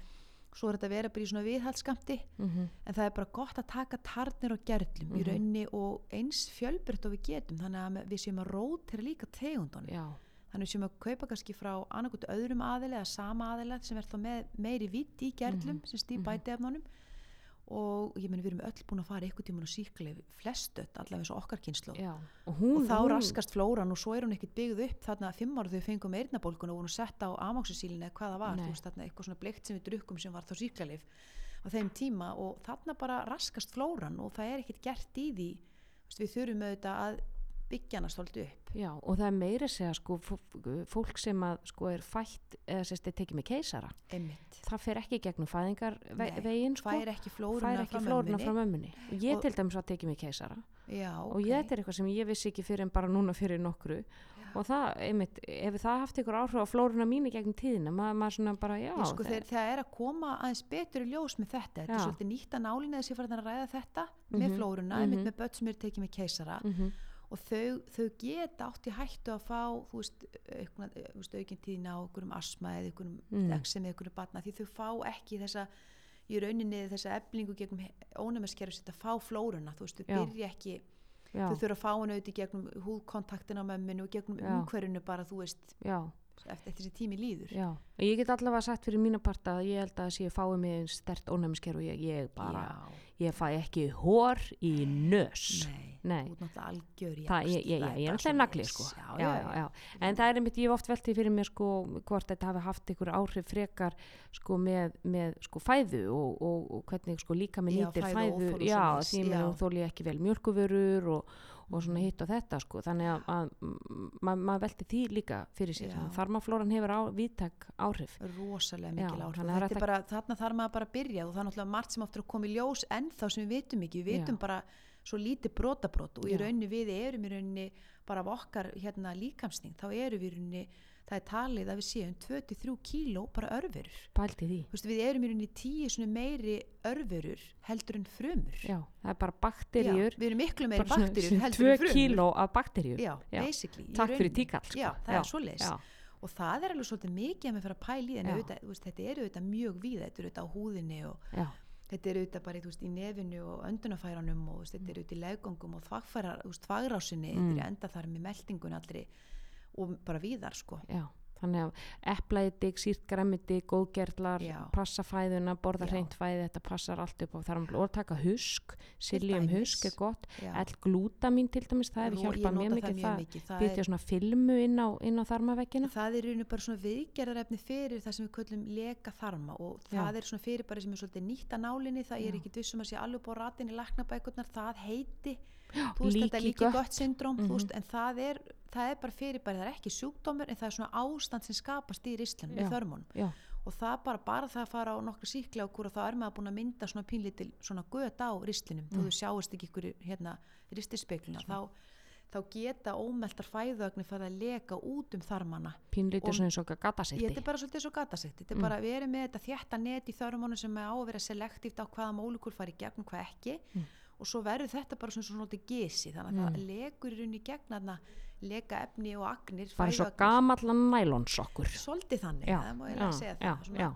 svo er þetta að vera bara í svona viðhaldskamti mhm, en það er bara gott að taka tarnir og gerlum í Mhm. rauninni og eins fjölbreytt og við getum þannig að við séum að rótira líka tegundunum þannig við séum að kaupa kannski frá annarkot öðrum aðili eða sama aðila sem er þá með meiri vitt í gerlum Mhm, sem stýr mhm. bæti efnunum og ég meni við erum öll búin að fara ykkur tíman og síkleif flestött allavega eins og okkar kynslu já. Og hún, og þá hún raskast flóran og svo er hún ekkert byggð upp þarna að fimm ára þau fengum eirnabólkun og voru sett á amáksisílinu eða hvað það var veist þarna eitthvað svona bleikt sem við drukkum sem var þá síkleif á þeim tíma. Og þarna bara raskast flóran og það er ekkert gert í því. Við þurfum auðvitað að byggja hana stolti upp. Já, og það er meira að segja sko, fó- fólk sem að sko er fætt eða sérst er tekið með keisara einmitt. það fer ekki gegnum fæðingar Nei, veginn sko, fær ekki ekki frá frá mömmunni. Ég Og- til dæmis var tekið með keisara. Já, og ég, þetta er eitthvað sem ég vissi ekki fyrir en bara núna fyrir nokkru. Og það, einmitt, ef það haft ykkur áhrif á flóruna mín í gegnum tíðina, maður, maður svona bara, já, Ég sko, það- þeir, það er að koma aðeins betur í ljós með þetta, þetta Já. er svolítið nýtt að nálina þessi fyrir að ræða þetta með Mhm, flóruna, mhm. einmitt með börn sem eru tekið með keisara. Mhm, og þau, þau geta átt í hættu að fá þú veist, þú veist aukinn tíðina á einhverjum asma eða einhverjum Mm. exem eða einhverjum batna því þau fá ekki þessa í rauninni þessa eflingu gegnum ónæmiskerfi sitt að fá flóruna þú veist, þau byrja ekki já, þau þurfa að fá hana auðvitað í gegnum húðkontaktin á mömminu og gegnum Já. umhverfinu bara þú veist, já, eftir, þessi tími líður já ég get allavega sagt fyrir mína parta að ég held að sé fáið mig eins stert ónæmiskeru og ég, ég bara, ég fæ ekki hór í nös Nei, Nei. þú ert náttúrulega algjör Það, ég, ég, ég, ég er alltaf nagli sko. já, já, já, já. en það er einmitt, ég hef oft veltið fyrir mér sko, hvort þetta hafi haft ykkur áhrif frekar sko, með, með sko, fæðu og, og, og hvernig sko, líka með Já, nýtir fæðu fæðu já, því já. með þóli ég ekki vel mjölkuvörur og, og svona hitt og þetta sko. þannig að, að maður ma velti því líka fyrir sér, Já. þarmaflóran hefur á, víðtak áhrif rosalega Já, mikil áhrif þannig að Þetta er bara, þarna þarf maður bara að byrja og það er náttúrulega margt sem er að koma í ljós ennþá sem við vitum ekki, við Já. vitum bara svo lítið brotabrót og í Já. rauninni við erum í rauninni bara af okkar hérna líkamsning, þá erum við í rauninni það er talið að við séum 23 kíló bara örverur, pælti því. Þú veist, við erum í rauninni 10 svona meiri örverur heldur en frumur. Já, það er bara bakteríur. Já, við erum miklu meiri svona heldur en frumur. kíló af bakteríu Já, Já. basically takk fyrir tíkall sko. Já, það er svoleiðis. já, og það er alveg svolítið mikið að með fyrir að pæla í en Já. auðvitað, veist, þetta er auðvitað mjög víð þetta er auðvitað á húðinni og já, þetta er auðvitað bara veist, í nefinu og öndunafæranum og veist, þetta er auðvitað í leggangum og þvagrásinni þetta er í endaþarmi, meldingun allri og bara víðar sko já þannig að eplaðið, sírt græmiti, góðgerlar Já. passa fæðuna, borða Já. hreint fæði þetta passar allt upp á þar og taka husk siljum dæmis. husk er gott Já. glútamín til dæmis, það hefur hjálpað mjög mikið það, mikið. Það bytja er- svona filmu inn á, inn á þarmaveggina Það er rauninu bara svona viðgerðarefni fyrir það sem við köllum leka þarma og Já. það er svona fyrir bara sem er svolítið nýtt að nálinni, það Já. er ekki vissum að sé alveg búið ratin í laknabækurnar, það heiti Já, veist líki gött. syndróm þú veist, en það er, það er bara fyrir bara, það er ekki sjúkdómur en það er svona ástand sem skapast í rislanum, í þörmunum Já. og það bara, bara það að fara á nokkru síkla og þá er maður búin að mynda svona pínlítil svona göt á rislinum, Mm. þú sjáist ekki ykkur hérna ristispegluna, þá, þá geta ómeltar fæðögni fara að leka út um þarmana pínlítið Og- svona eins og gatasikti þetta er bara svolítið svo gatasegt þetta er Mm. bara við erum með þetta þjætta net í þörmunum sem er á að vera selektíft á hvaða mólukur fari í gegn og hvað ekki Mm. og svo verður þetta bara svona svona svolítið gesi þannig að Mm. það legur í rauninni í gegn þarna leka efni og agnir bara svo gamallan nælonsokkur. Svolítið þannig, já, það má ég já, segja það svona,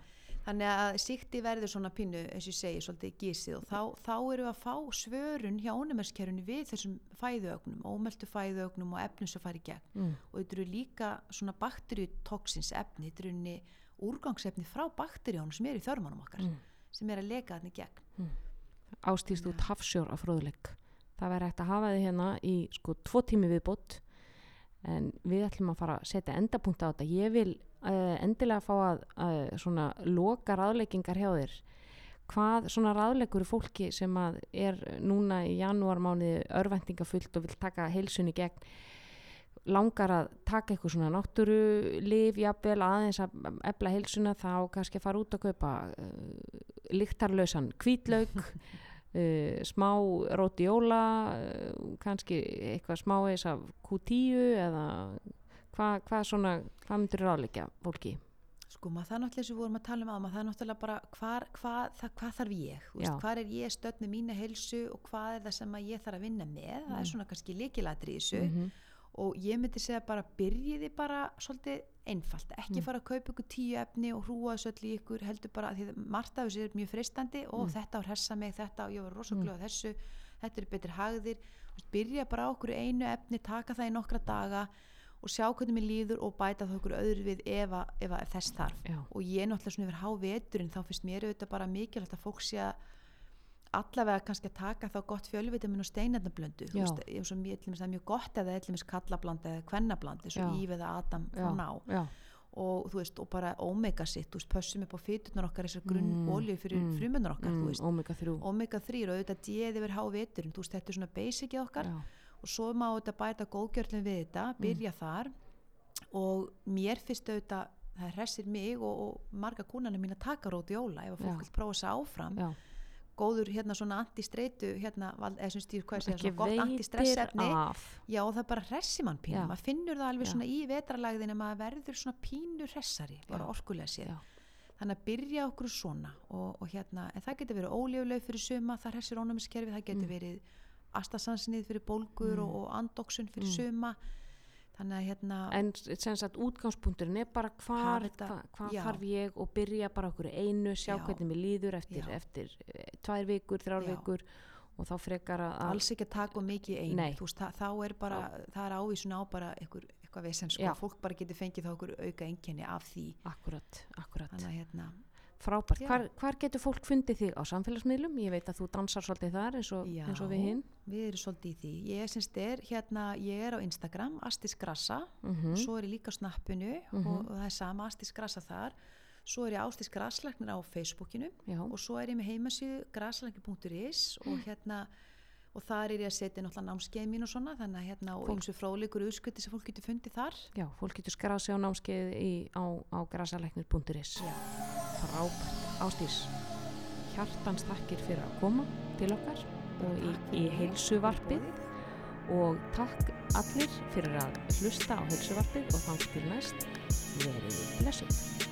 þannig að síkti verður svona pínu eins og ég segi svolítið gisið og þá, þá erum við að fá svörun hjá ónumerskerfinu við þessum fæðuögnum ómeltu fæðuögnum og efnum sem fari gegn. Mm, og þetta eru líka svona bakterjutoksins efni, þetta eru úrgangsefni frá bakterjónum sem er í þörmanum okkar mm. sem er að leka þarna gegn. Ástýst út hafsjór af fróðuleik það verður hægt að hafa þið hérna í sko tvo tími viðbót en við ætlum að fara að setja endapunkt á þetta. Ég vil uh, endilega fá að uh, svona loka ráðleikingar hjá þér. Hvað svona ráðleikur fólki sem að er núna í janúarmániði örvæntingafullt og vil taka heilsunni gegn? Langar að taka eitthvað svona náttúru lif, jafnvel aðeins að efla heilsuna þá kannski að fara út að kaupa uh, lyktarlausan hvítlauk uh, smá rótióla uh, kannski eitthvað smá eins af Q10 eða hvað hva svona, hvað myndir ráðleikja fólki? sko maður það náttúrulega sem við vorum að tala um að maður það er náttúrulega bara hvar, hvað, það, hvað þarf ég hvar er ég með mína heilsu og hvað er það sem ég þarf að vinna með það Mm. er svona kannski líkilatri í þessu -hmm. Og ég myndi segja bara byrjiði bara svolítið einfalt ekki Mm. fara að kaupa ykkur tíu efni og hrúa þessu öll í ykkur heldur bara að því að margt af þessu er mjög freistandi og Mm. þetta á hressa mig, þetta og ég var rosa Mm. þessu þetta eru betri hagðir byrja bara okkur einu efni, taka það í nokkra daga og sjá hvernig mér líður og bæta það okkur öðru við ef, að, ef að þess þarf Já, og ég náttúrulega svona yfir háveturinn þá finnst mér auðvitað bara mikilvægt að fólk sé að allavega kannski að taka þá gott fjölvitamin og Já. veist, ég, svo mjög, það er mjög gott er til dæmis kallablanda eða kvennablandi svo. Ív eða Adam frá ná. Já, og þú veist, og bara omega sitt, þú veist, pössum upp á fyturnar okkar þessar grunn Mm, olíu fyrir mm, frumunar okkar, mm, veist. omega 3 omega 3 og auðvitað djeði yfir háveturinn, þú veist, þetta er svona basicið okkar. Já, og svo má þetta bæta góðgjörlum við þetta, Mm. byrja þar. Og mér finnst auðvitað það hressir mig og, og marga kúnanum mín að taka rót jóla ef að fólk vil prófa sig áfram. Já. Góður hérna svona antistreitu hérna, eða sem stýr hvað segja, ekki svona gott antistressefni já og það bara hressi mann pínu Já. maður finnur það alveg Já. svona í vetralagðin maður verður svona pínu hressari bara orkulega sér þannig að byrja okkur svona og, og hérna, en það getur verið ólífuleg fyrir suma, það hressir ónumiskerfi það getur Mm. verið astasansinnið fyrir bólgur Mm. og, og andoksun fyrir Mm. suma hérna en sem sagt útgangspunkturinn er bara hvar, hva, hvað já. þarf ég og byrja bara okkur einu, sjá Já. hvernig mér líður eftir, Já. eftir eh, tvær vikur, þrjár Já. vikur og þá frekar að alls ekki að taka mikið einu. Þú veist, það, þá er bara, það er ávísun á bara einhver, eitthvað vesen sko, Já. fólk bara getur fengið þá okkur auka einkenni af því akkurat, akkurat þannig að hérna, frábært, Já. hvar, hvar getur fólk fundið þig? Á samfélagsmiðlum, ég veit að þú dansar svolítið þar eins og, Já. eins og við hinn við erum svolítið í því. Ég er hérna, ég er á Instagram Astis Grassa, mm svo er ég líka á snappinu Mhm. og, og það er sama Astis Grassa þar. Svo er ég Ástis Grasslæknir á Facebookinu já, og svo er ég með heimasíðu grasslæknir.is og hérna og þar er ég að setja náttúrulega námskeið mín og svona þannig að hérna og eins og fráleikur úrskuti sem fólk getur fundið þar. Já, fólk getur skráð sig á námskeið í, á, á grasalæknir.is frábært, Ástís hjartans takkir fyrir að koma til okkar og í, í heilsuvarpið. Og takk allir fyrir að hlusta á heilsuvarpið og þannig til næst. Verið blessuð